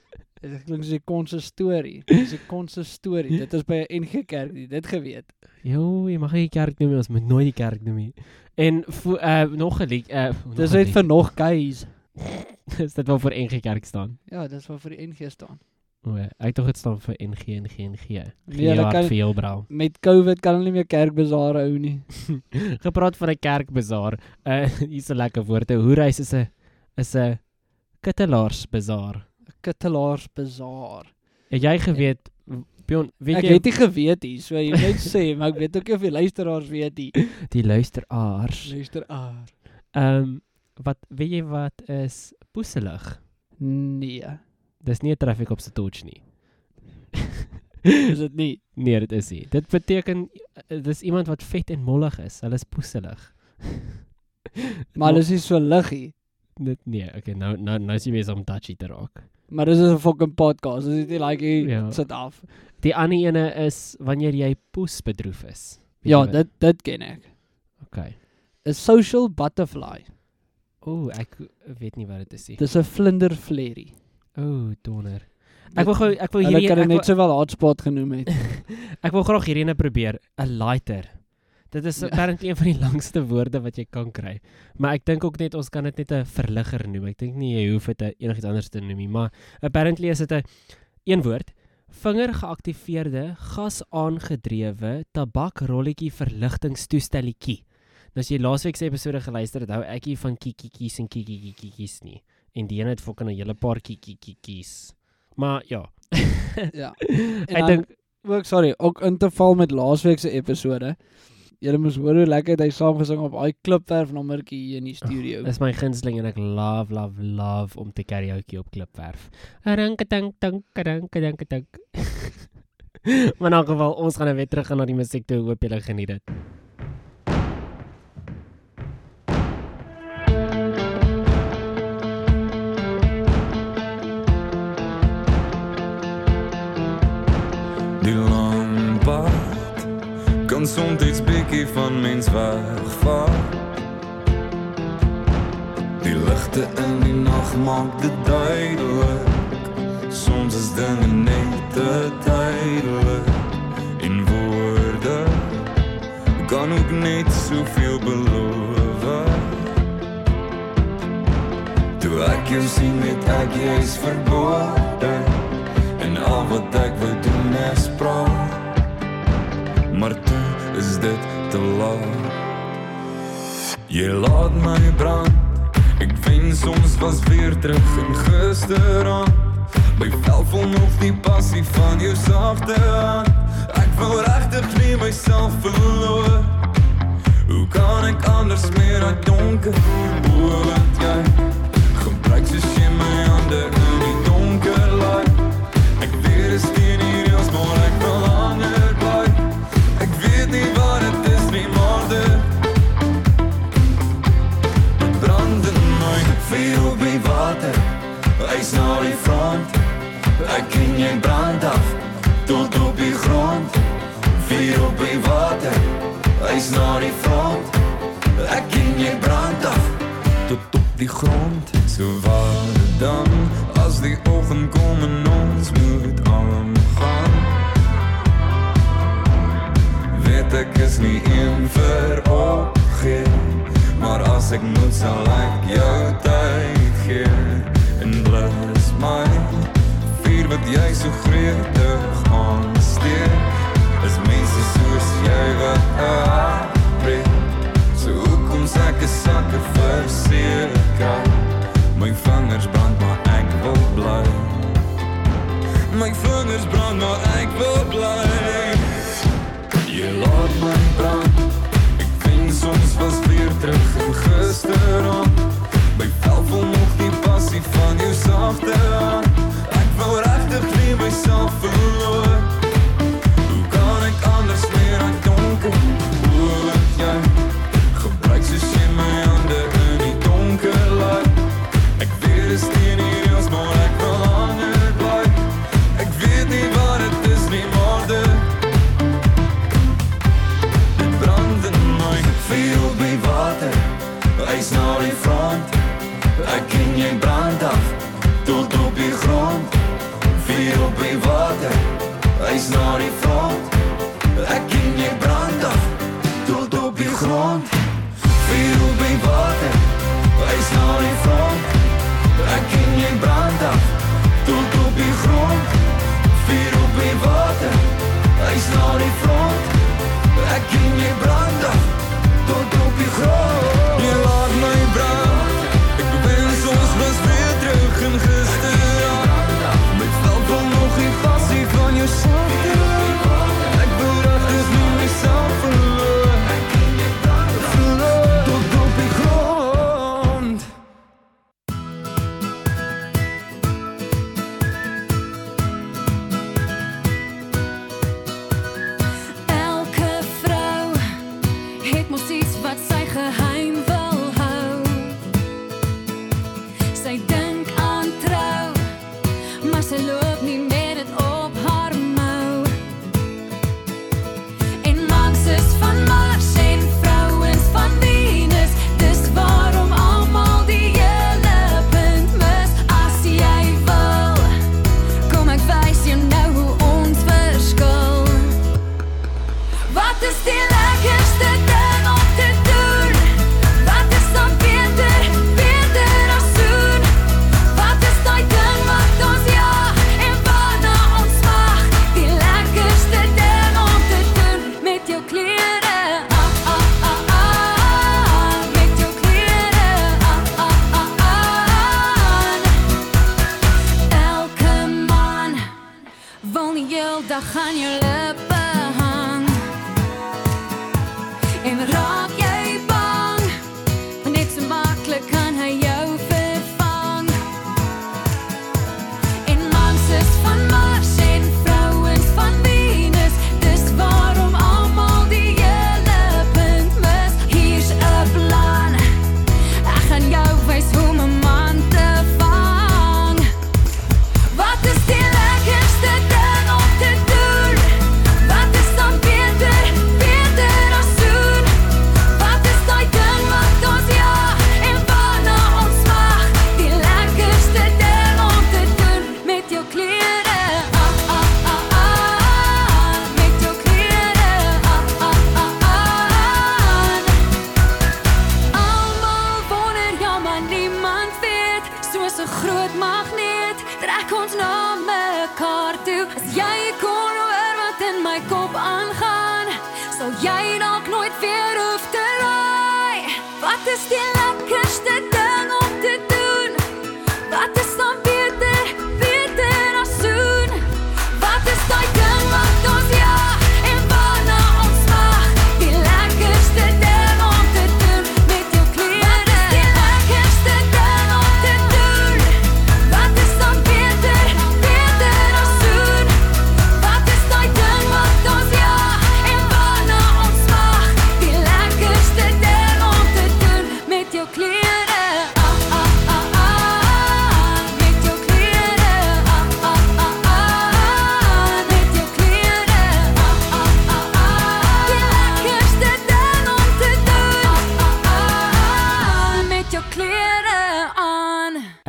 Dit klink soos 'n konsistorie. [LAUGHS] Dis 'n konsistorie. Dit is by 'n NG Kerk, jy dit geweet. Jo, jy mag nie kerk noem nie, ons moet nooit die kerk noem nie. En vo, uh, nog 'n lied, uh, Dis net vir nog guys. [LAUGHS] is dit wel vir NG Kerk staan? Ja, dis wat vir die NG staan. O, hy het tog dit staan vir NG NG NG. Nee, hulle kan vir jou brou. met COVID kan hulle nie meer kerkbazaar hou nie. [LAUGHS] Gepraat van 'n kerkbazaar. Uh hier's 'n lekker woord. 'n Hoereis is 'n is 'n kittelaarsbazaar. Kittelaarsbazaar. Het jy geweet Pion, weet ek jy het nie geweet hier, so jy moet net sê, maar ek weet ook nie of die luisteraars weet nie. [LAUGHS] die luisteraars? Luisteraar. Ehm um, wat weet jy wat is poeselig? Nee. Dis nie 'n traffic op se torch nie. [LAUGHS] Is dit nie? Nee, dit is nie. Dit beteken eh, dis iemand wat vet en mollig is. Hulle is poeselig. Maar hulle is nie so liggie. Dit nee, okay, nou nou nou is jy besig om touchy te raak. Maar dis 'n fucking podcast. Dis nie like jy Ja. sit af. Die ander ene is wanneer jy poes bedroef is. Weet Ja, dit dit ken ek. Okay. 'n Social butterfly. Ooh, ek weet nie wat dit is nie. Dis 'n vlindervlerrie. Ooh, donder. Ek wil gou ek wil Hulle hierdie kan dit net sowel hotspot genoem het. [LAUGHS] Ek wil graag hierdie ene probeer, 'n lighter. Dit is Ja. apparently een van die [LAUGHS] langste woorde wat jy kan kry. Maar ek dink ook net ons kan dit net 'n verligger noem. Ek dink nie jy hoef dit enigiets anders te noem nie, maar apparently is dit 'n een woord. Vinger geaktiveerde, gas aangedrewe tabakrolletjie verligtingstoestelletjie. Nou as jy laasweek se episode geluister het, hou ek nie van kikiekies en kikiekies nie. En die een het fucking 'n hele paar kikiekies. Maar ja. ja. [LAUGHS] ek dink ook sorry, ook in te val met laasweek se episode. Julle moes hoor hoe lekker hy saamgesing op daai klipwerf nommertjie hier in die studio. Dis my gunsteling en ek love love love om te karaoke op klipwerf. Ranketank tank rank dank dank. [LAUGHS] Maar in elk geval ons gaan nou weer terug gaan na die musiek toe. Hoop julle geniet dit. Kan soms iets bietjie van mens wegvat. Die ligte in die nag maak dit duidelik. Soms is dinge net te tydelik. In woorde kan ook net soveel beloof. Toe ek jou sien met ek jy's verbode En al wat ek wil doen is praat Maar toe is dit te laat. Jy laat my brand. Ek wens ons was weer terug in gisteraan. My vel vol nog die passie van jou sagte hand. Ek wil regtig nie myself verloor. Hoe kan ek anders meer uit donker O, want jy? Gebruik soos jy my hande Veel op die water. Huis na die front. Ek en jy brand af Tot op die grond. Vier op die water. Huis na die front. Ek en jy brand af Tot op die grond. So waar dan As die oggend kom en ons moet aan gaan? Weet ek is nie een vir opgee maar as ek moet sal ek jou tyd gee en blus my vuur wat jy so gretig aansteek is mense soos jy wat aanbreek so hoekom sê ek is sakker vir sekerheid my vingers brand maar ek wil bly my vingers brand maar ek wil bly jy laat my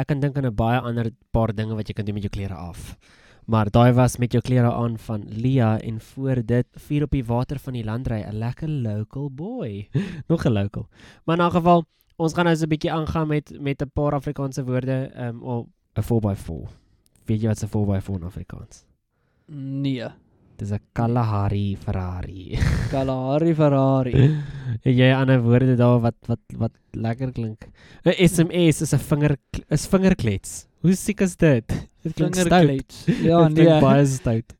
ek kan dink aan 'n baie ander paar dinge wat jy kan doen met jou klere af. Maar daai was met jou klere aan van Lia en voor dit vuur op die water van die landry, 'n lekker local boy. [LAUGHS] Nog 'n local. Maar in 'n geval, ons gaan nou so 'n bietjie aangaan met met 'n paar Afrikaanse woorde, ehm um, 'n 4x4. Weet jy wat 'n 4x4 in Afrikaans? Nee. Dis 'n Kalahari Ferrari. [LAUGHS] Kalahari Ferrari. Het [LAUGHS] jy ander woorde daar wat wat wat lekker klink? 'n SMS is 'n vinger is vingerklets. Hoe siek is dit? Dit klink stout. [LAUGHS] Ja, Dit klink nee. baie stout.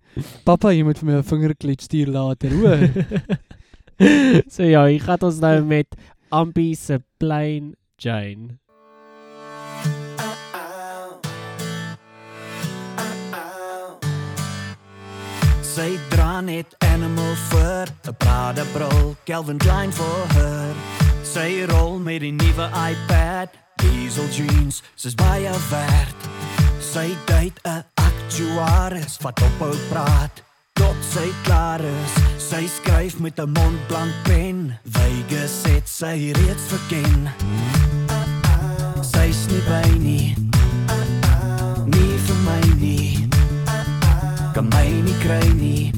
Papa, jy moet vir my 'n vingerklets stuur later, hoor. so ja, hier gaan ons nou met Ampie se Plain Jane. Sy dra net animal fur, 'n Prada bril, Calvin Klein vir haar. Sy rol met die nuwe iPad, diesel jeans, sy's baie werd. Sy date 'n aktuaris wat ophou praat tot sy klaar is. Sy skryf met 'n Montblanc pen, Vegas het sy reeds verken. Sy's nie by. Nie my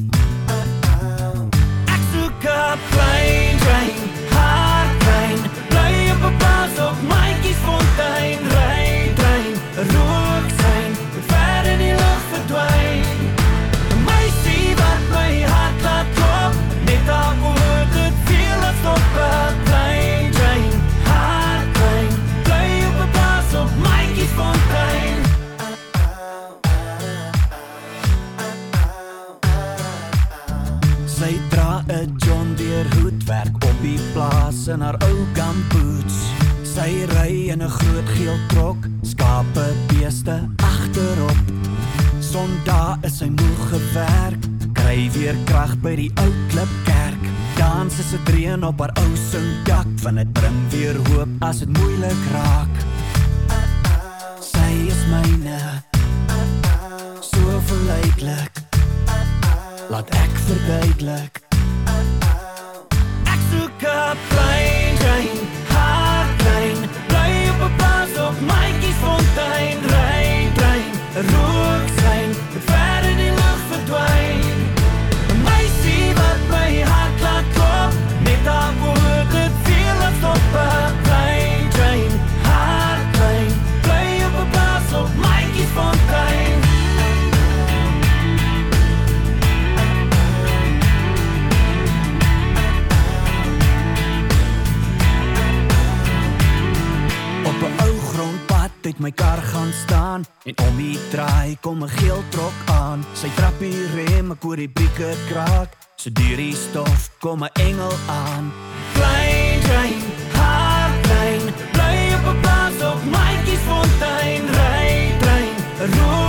in haar ou kampoots. Sy ry in 'n groot geel trok, skape beeste agterop. Sondag is sy moeg gewerk, kry weer krag by die ou klipkerk. Dans is 'n dreun op haar ou sinkdak, van dit bring weer hoop as dit moeilik raak. Sy is myne, so verleidlik. Laat ek verduidelik. Ek soek 'n plain night het my kar gaan staan en om die draai kom 'n geel trok aan. Sy trap die rem, ek hoor die brieke kraak. So deur die stof kom 'n engel aan. Klein trein, hard trein, bly op 'n plaas op Maatjiesfontein, ry trein, rook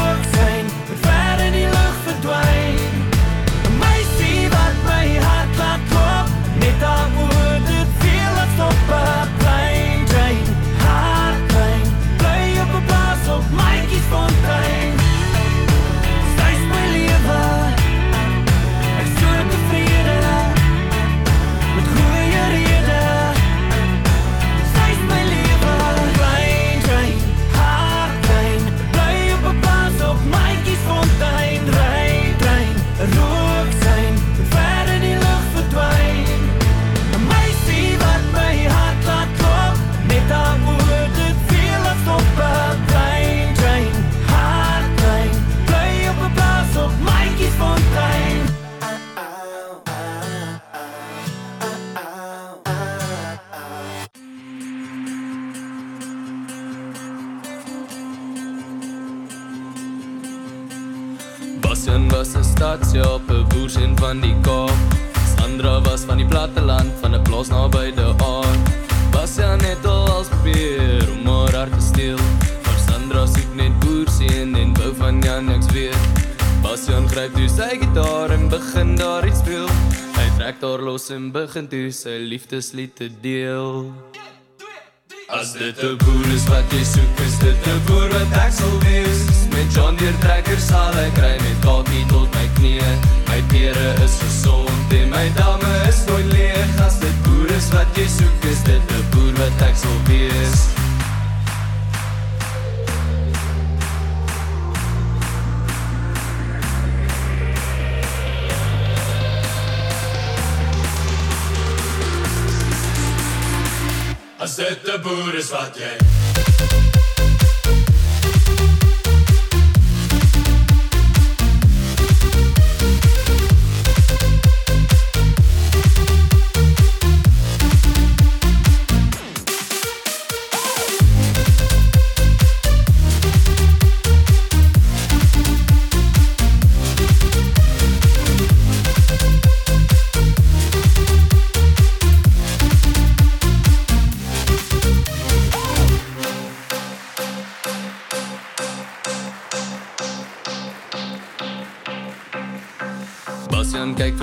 toe sy liefdeslied te deel. As dit 'n boer is wat jy soek, is dit 'n boer wat ek sal wees. Met John Deere trekker sal ek ry met kakie tot my knieë. My pere is gesond en my damme is nooit leeg. As dit boer is wat jy soek, is dit 'n boer wat ek sal wees. As dit 'n boer is wat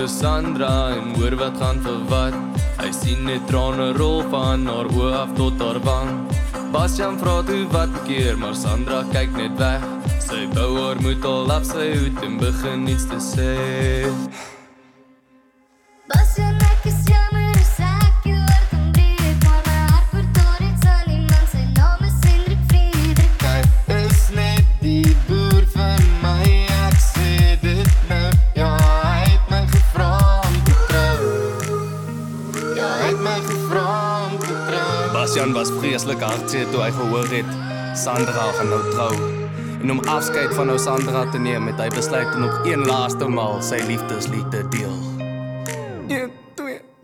vir Sandra en hoor wat gaan vir wat. Hy sien net trane rol van haar oë af tot haar wang. Bastian vra toe wat keer, maar Sandra kyk net weg. Sy bou haar moed al af sy hoed en begin niets te sê. Vreeslik hartseer toe hy gehoor het Sandra gaan nou trou. En om afskeid van nou Sandra te neem, het hy besluit om nog een laaste maal sy liefdeslied te deel. 1 2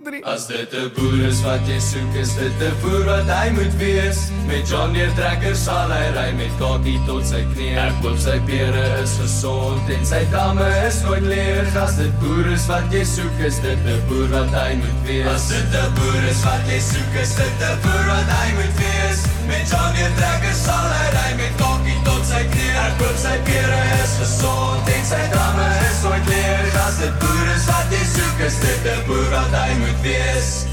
3 As dit 'n boer is wat jy soek, is dit 'n boer wat hy moet wees. Met John Deere trekker sal hy ry met kakie tot sy knie. Ek hoop sy pere is gesond en sy damme is nooit leeg. As dit boer is wat jy soek, is dit 'n boer wat hy moet wees. As dit 'n boer is wat jy soek, is dit 'n boer wat hy moet wees. Met John Deere trekker sal hy ry met kakie tot sy knie. Ek hoop sy pere is gesond en sy damme is nooit leeg. As dit boer is wat jy soek, is dit 'n boer wat hy moet wees.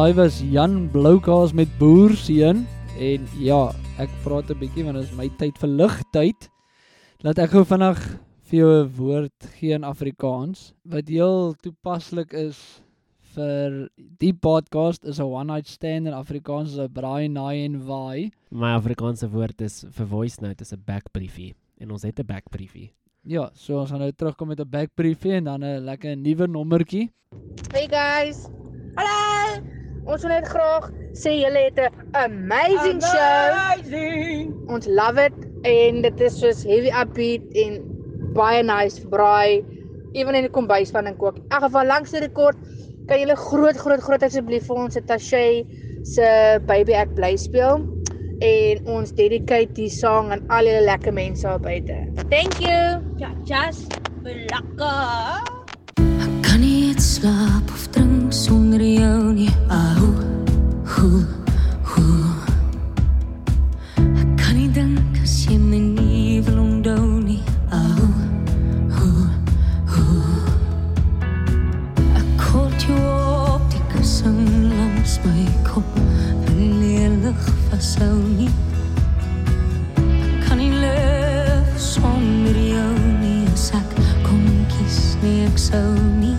Daai was Jan Bloukaas met Boerseun en ja, ek praat 'n bietjie want dit is my tyd vir ligtyd. Laat ek gou vinnig vir jou 'n woord gee in Afrikaans wat heel toepaslik is vir die podcast is 'n one night stand in Afrikaans is 'n braai naai en waai. My Afrikaanse woord is vir voice note is 'n backbriefie en ons het 'n backbriefie. Ja, so ons gaan nou terugkom met 'n backbriefie en dan 'n lekker nuwe nommertjie. Hey guys. Hallo. Ons wil net graag sê julle het 'n amazing, show. Amazing. Ons love it en dit is soos heavy upbeat en baie nice braai. Ewen in die kombuis van en kook. In elk geval langs die rekord kan julle groot groot groot asseblief vir ons se Tashay se baby ek bly speel en ons dedicate die song aan al julle lekker mense daar buite. Thank you. Ja, just lekker. Nie eens slaap of drink sonder jou nie. Au, hoe, hoe. Ek kan nie dink as jy my nie wil onthou nie. Au, hoe, hoe. Ek kort jou op die kussing langs my kop. Leerlig vashou nie. Ek kan nie leef sonder jou nie. As ek kon kies, nee ek sou nie.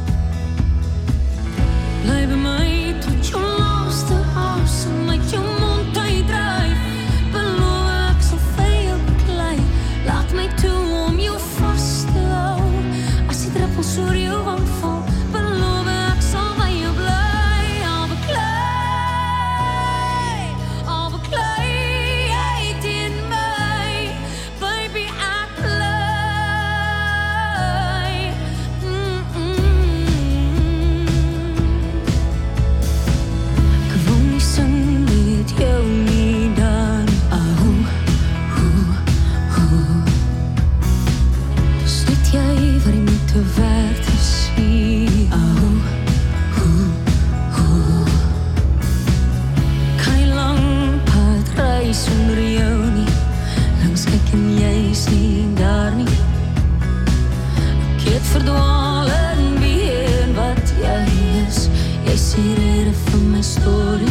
dwaal in wie en wat jy is. Jy sê dit vir my storie.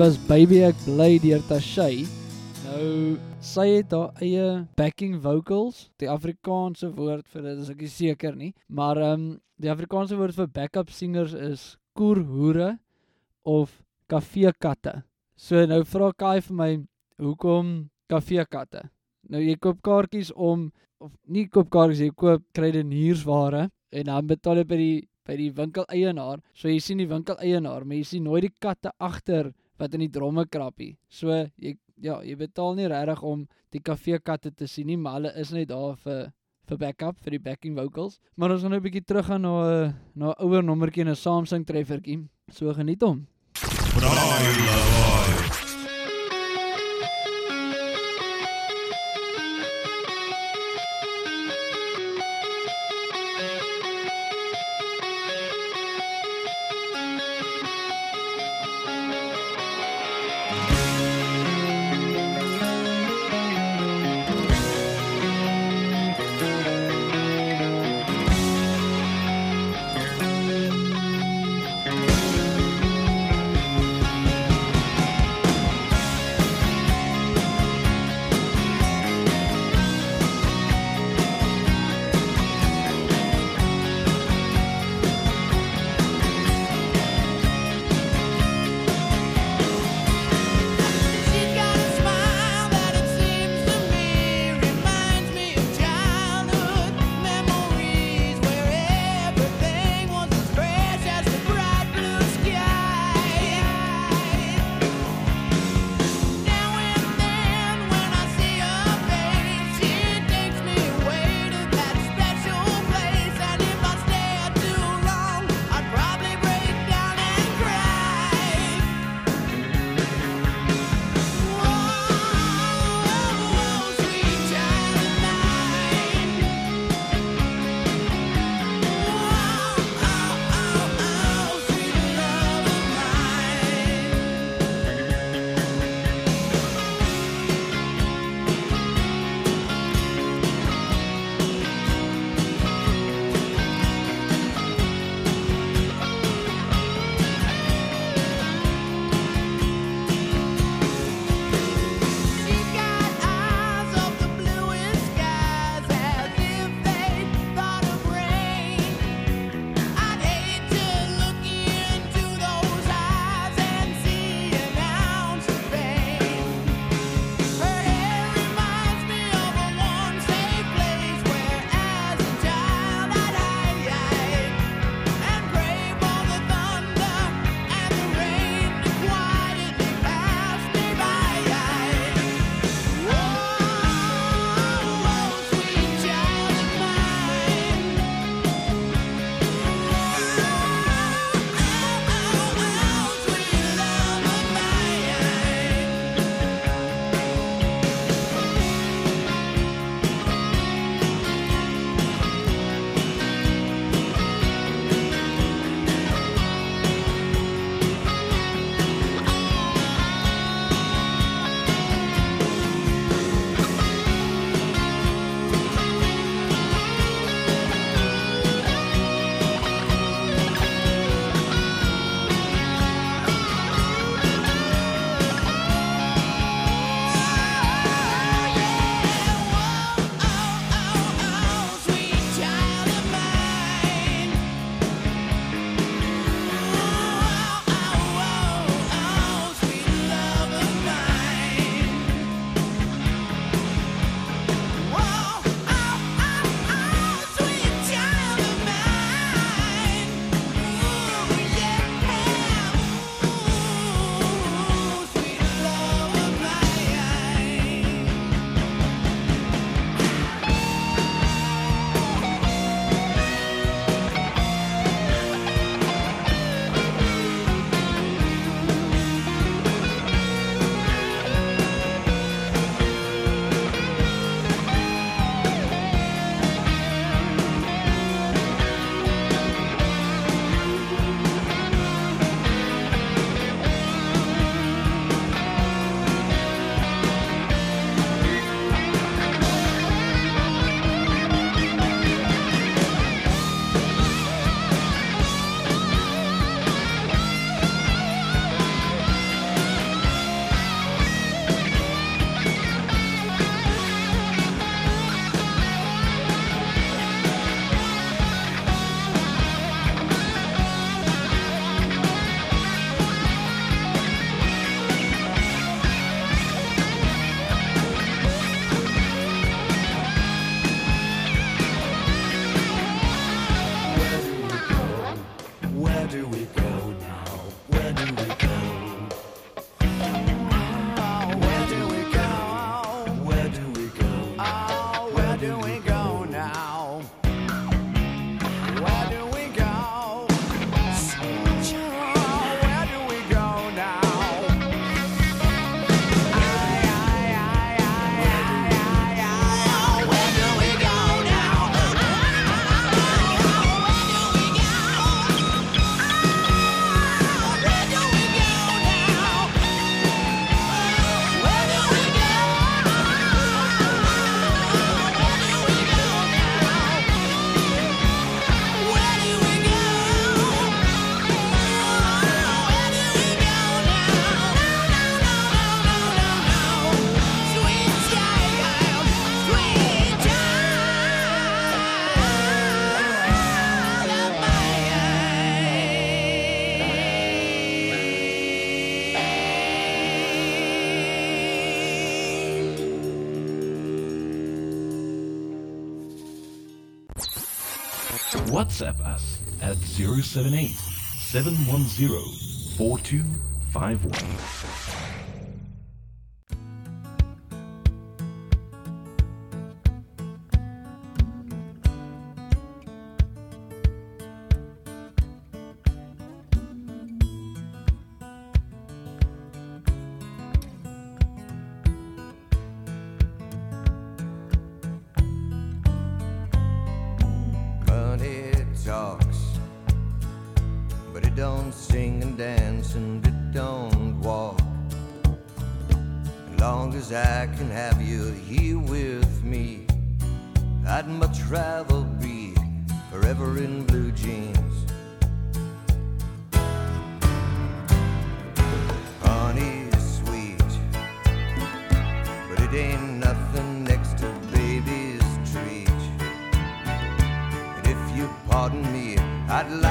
Was Baby ek bly deur Tashay. Nou sy het haar eie backing vocals. Die Afrikaanse woord vir dit is ek nie seker nie, maar ehm um, die Afrikaanse woord vir backup singers is koerhoere of kafeekatte. So nou vra Kai vir my hoekom kafeekatte? Nou jy koop kaartjies om of nie koop kaartjies, jy koop kruideniersware en dan betaal jy by die by die winkel eienaar. So jy sien die winkel eienaar, maar jy sien nooit die katte agter wat in die dromme krappie. So jy ja, jy betaal nie regtig om die kafeekatte te sien nie, maar hulle is net daar vir vir backup vir die backing vocals. Maar ons gaan nou 'n bietjie terug gaan na 'n na 'n ouer nommertjie en 'n Samsung treffertjie. So geniet hom. Braai lawaai. 078 710 4251. It don't sing and dance and it don't walk. As long as I can have you here with me, I'd much rather be forever in blue jeans. Honey is sweet, but it ain't nothing next to baby's treat. And if you pardon me, I'd like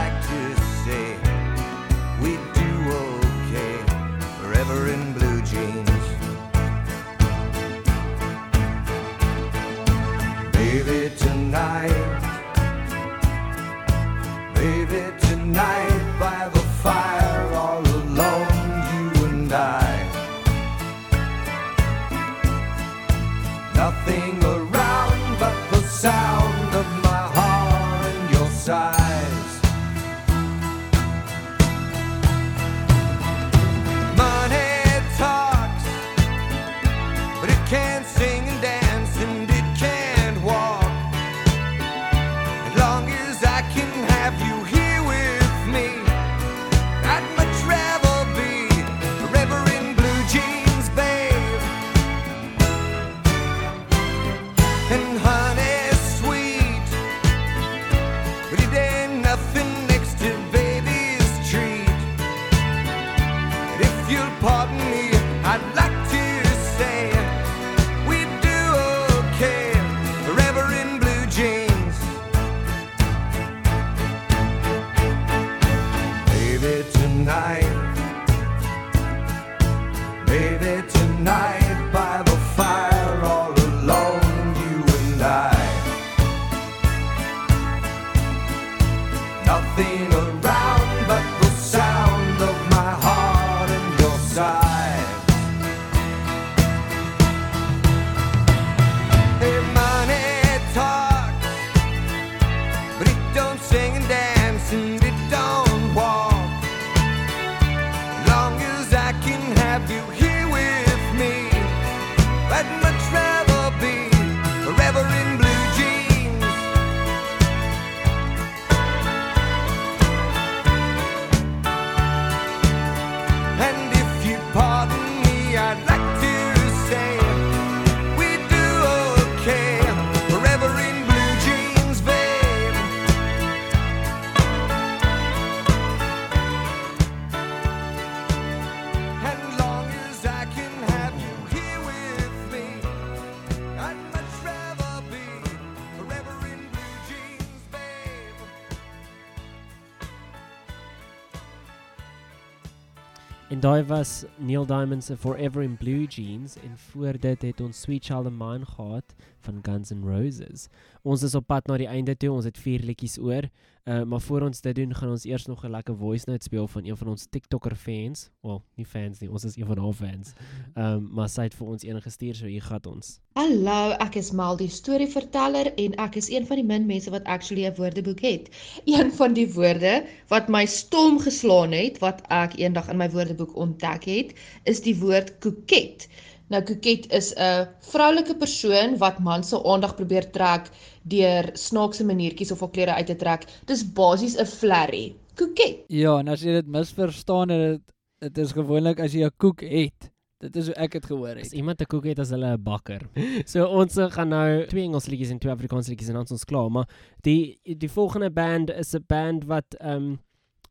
daai was Neil Diamond se Forever in Blue Jeans en voor dit het ons Sweet Child of Mine gehad van Guns N' Roses. Ons is op pad na die einde toe. Ons het vier liedjies oor. Uh maar voor ons dit doen, gaan ons eers nog 'n lekker voice note speel van een van ons TikToker fans. Wel, nie fans nie, ons is een van haar fans. [LAUGHS] Um maar sy het vir ons een gestuur, so hier gaan ons. Hallo, ek is Mal die storieverteller en ek is een van die min mense wat actually 'n woordeboek het. Een van die woorde wat my stom geslaan het wat ek eendag in my woordeboek ontdek het, is die woord koket. Nou koket is 'n vroulike persoon wat man se aandag probeer trek deur snaakse maniertjies of haar klere uit te trek. Dis basies 'n flerry. Koket. Ja, en as jy dit misverstaan het dit dit is gewoonlik as jy 'n koek het. Dit is hoe ek dit gehoor het. As iemand 'n koek het as hulle 'n bakker. [LAUGHS] So ons gaan nou twee Engels liedjies en twee Afrikaanse liedjies en dan is ons klaar, maar die die volgende band is 'n band wat um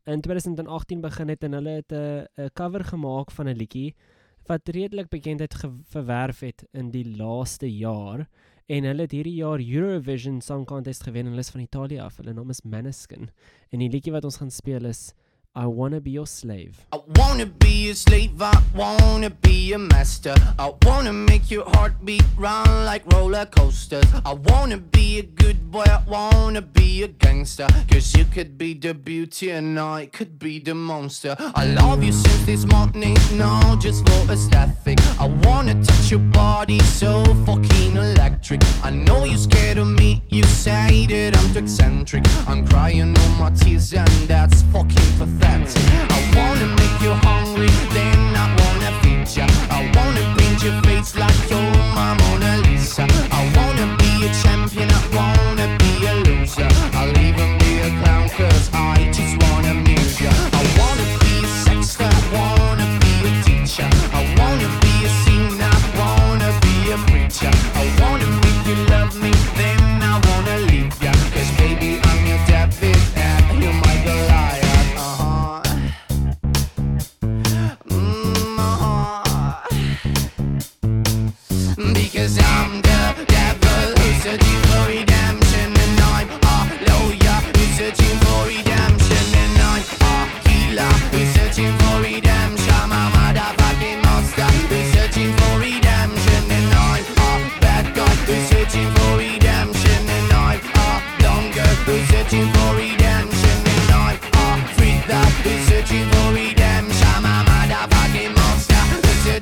in 2018 begin het en hulle het 'n 'n cover gemaak van 'n liedjie wat redelik bekendheid verwerf het in die laaste jaar en hulle het hierdie jaar Eurovision Song Contest gewen en hulle is van Italië af. Hulle naam is Maneskin en die liedjie wat ons gaan speel is I wanna be your slave. I wanna be your slave, I wanna be your master. I wanna make your heartbeat run like roller coasters. I wanna be a good boy, I wanna be a gangster. Cause you could be the beauty and I could be the monster. I love you since this morning, no, just for aesthetic. I wanna touch your body so fucking electric. I know you're scared of me, you say that I'm too eccentric. I'm crying all my tears and that's fucking pathetic. I wanna make you hungry, then I wanna feed ya. I wanna paint your face like Mona Lisa. I wanna be a champion, I wanna be a loser. I'll even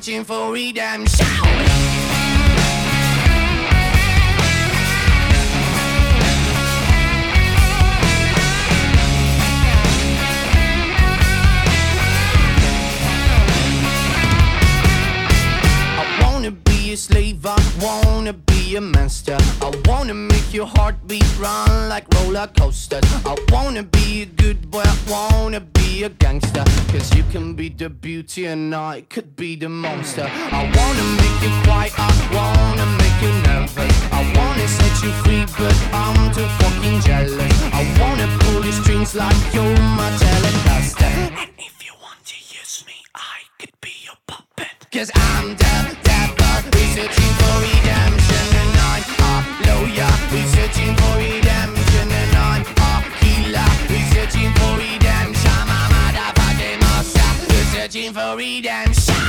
searching for redemption slave, I wanna be a master. I wanna make your heartbeat run like roller coasters. I wanna be a good boy, I wanna be a gangster. Cause you can be the beauty and I could be the monster. I wanna make you quiet, I wanna make you nervous. I wanna set you free, but I'm too fucking jealous. I wanna pull your strings like you're my telecaster. And if you want to use me, I could be your puppet. Cause I'm the who's searching for redemption And I'm a lawyer, who's searching for redemption And I'm a healer, who's searching for redemption. I'm a motherfucking monster, who's searching for redemption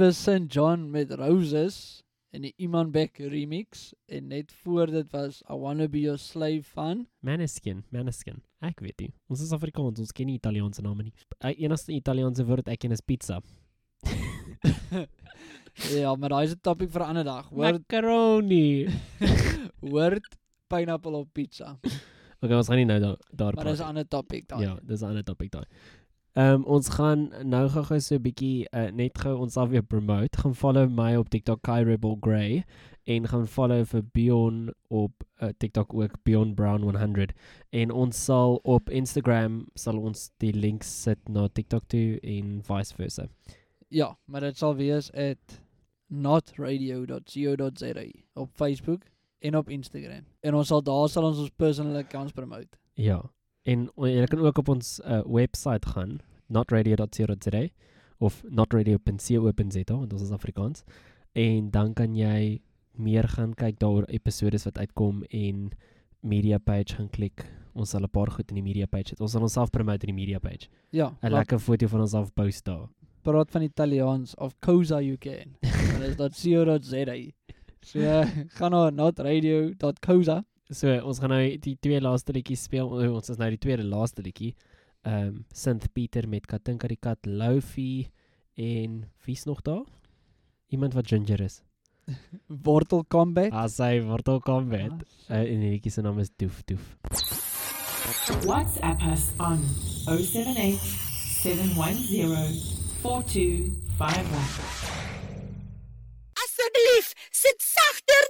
Was St John met Roses en die Iman Beck remix en net voor dit was I Wanna Be Your Slave van Maneskin, Maneskin. Ek weet nie. Ons is Afrikaans, ons ken nie Italiaanse name nie. Die enigste Italiaanse woord ek ken is pizza. [LAUGHS] Ja, maar daai is 'n topic vir 'n ander dag. Hoor Macaroni. [LAUGHS] hoort pineapple op pizza. [LAUGHS] Okay, ons gaan nie nou daar daar Maar dis 'n ander topic daai. Ja, dis 'n ander topic daai. Ehm um, ons gaan nou gou-gou so 'n bietjie uh, net gou ons sal weer promote. Gaan follow my op TikTok Kai Rebel Grey en gaan follow vir Beyond op uh, TikTok ook Beyond Brown 100 en ons sal op Instagram sal ons die links sit na TikTok toe en vice versa. Ja, maar dit sal wees at notradio.co.za op Facebook en op Instagram. En ons sal daar sal ons ons personal accounts promote. Ja. En jy kan ook op ons uh, website gaan, notradio.co.za of notradio.co.za want ons is Afrikaans. En dan kan jy meer gaan kyk daaroor episodes wat uitkom en media page gaan klik. Ons sal 'n paar goed in die media page het. Ons sal onsself promote in die media page. Ja, 'n Lekker foto van onsself post daar. Praat van Italiaans of Cosa you can. Maar dis .co.za. So uh, [LAUGHS] gaan na notradio.cosa. So ons gaan nou die twee laaste liedjies speel. O, Ons is nou die tweede laaste liedjie. Ehm um, Synth Pieter met Katinka die kat, Lofi en wie's nog daar? Iemand wat ginger is. [LAUGHS] Wortel Combat. Ah, sy Wortel Combat. Uh, en die liedjie se naam is Doef Doef. WhatsApp us on 078 710 4251. Asseblief, sit sagter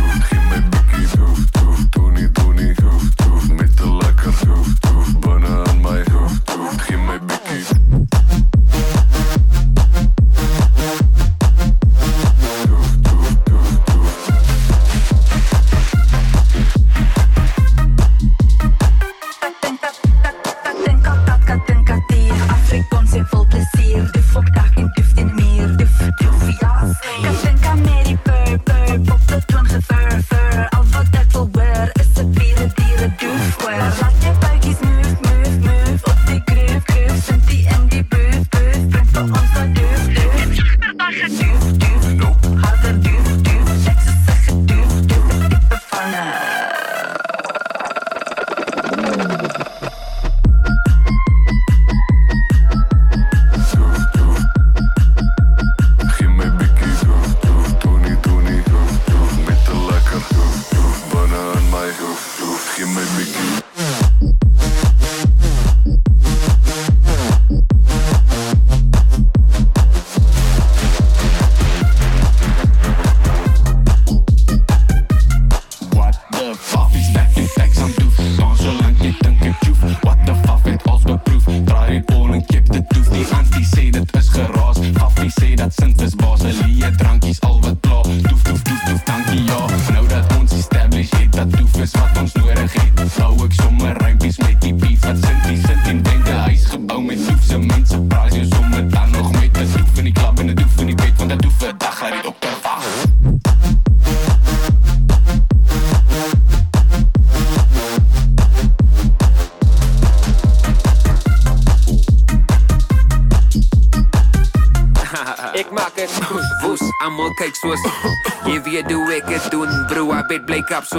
Makeups.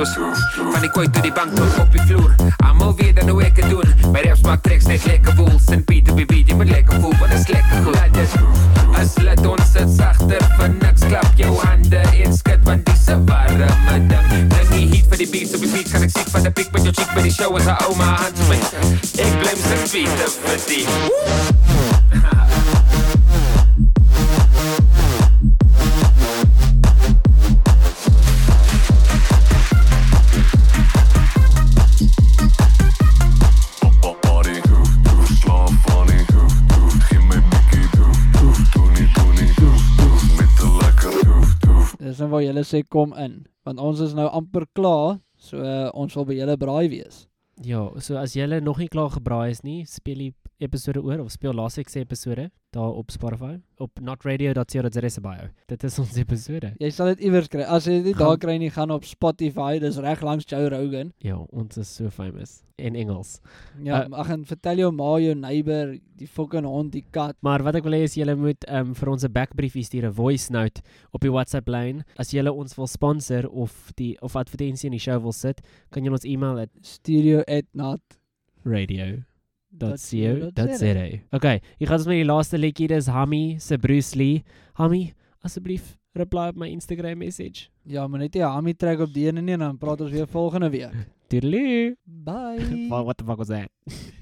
braai kom in, want ons is nou amper klaar, so uh, ons wil by julle braai wees. Ja, so as julle nog nie klaar gebraai is nie, speel die episode oor of speel laasweek se episode daar op Spotify op notradio.co.za. Dit is ons episode. Jy sal dit iewers kry. As jy dit daar kry nie, gaan op Spotify, dis reg langs Joe Rogan. Ja, ons is so famous en Engels. Ja, eh, uh, ag en vertel jou ma, jou neighbor, die fucking hond, die kat. Maar wat ek wil hê is julle moet um, vir ons 'n backbriefie stuur, 'n voice note op die WhatsApp lyn. As julle ons wil sponsor of die of advertensie in die show wil sit, kan julle ons e-mail at studio@radio .co.za. Okay, hier gaan ons met die laaste liedjie, dis Hammy se Bruce Lee. Hammy, asseblief reply op my Instagram message. Ja, maar net jy Hammy trek op die ene nie en dan praat ons weer volgende week. Diddly. Bye. what the fuck was that? [LAUGHS]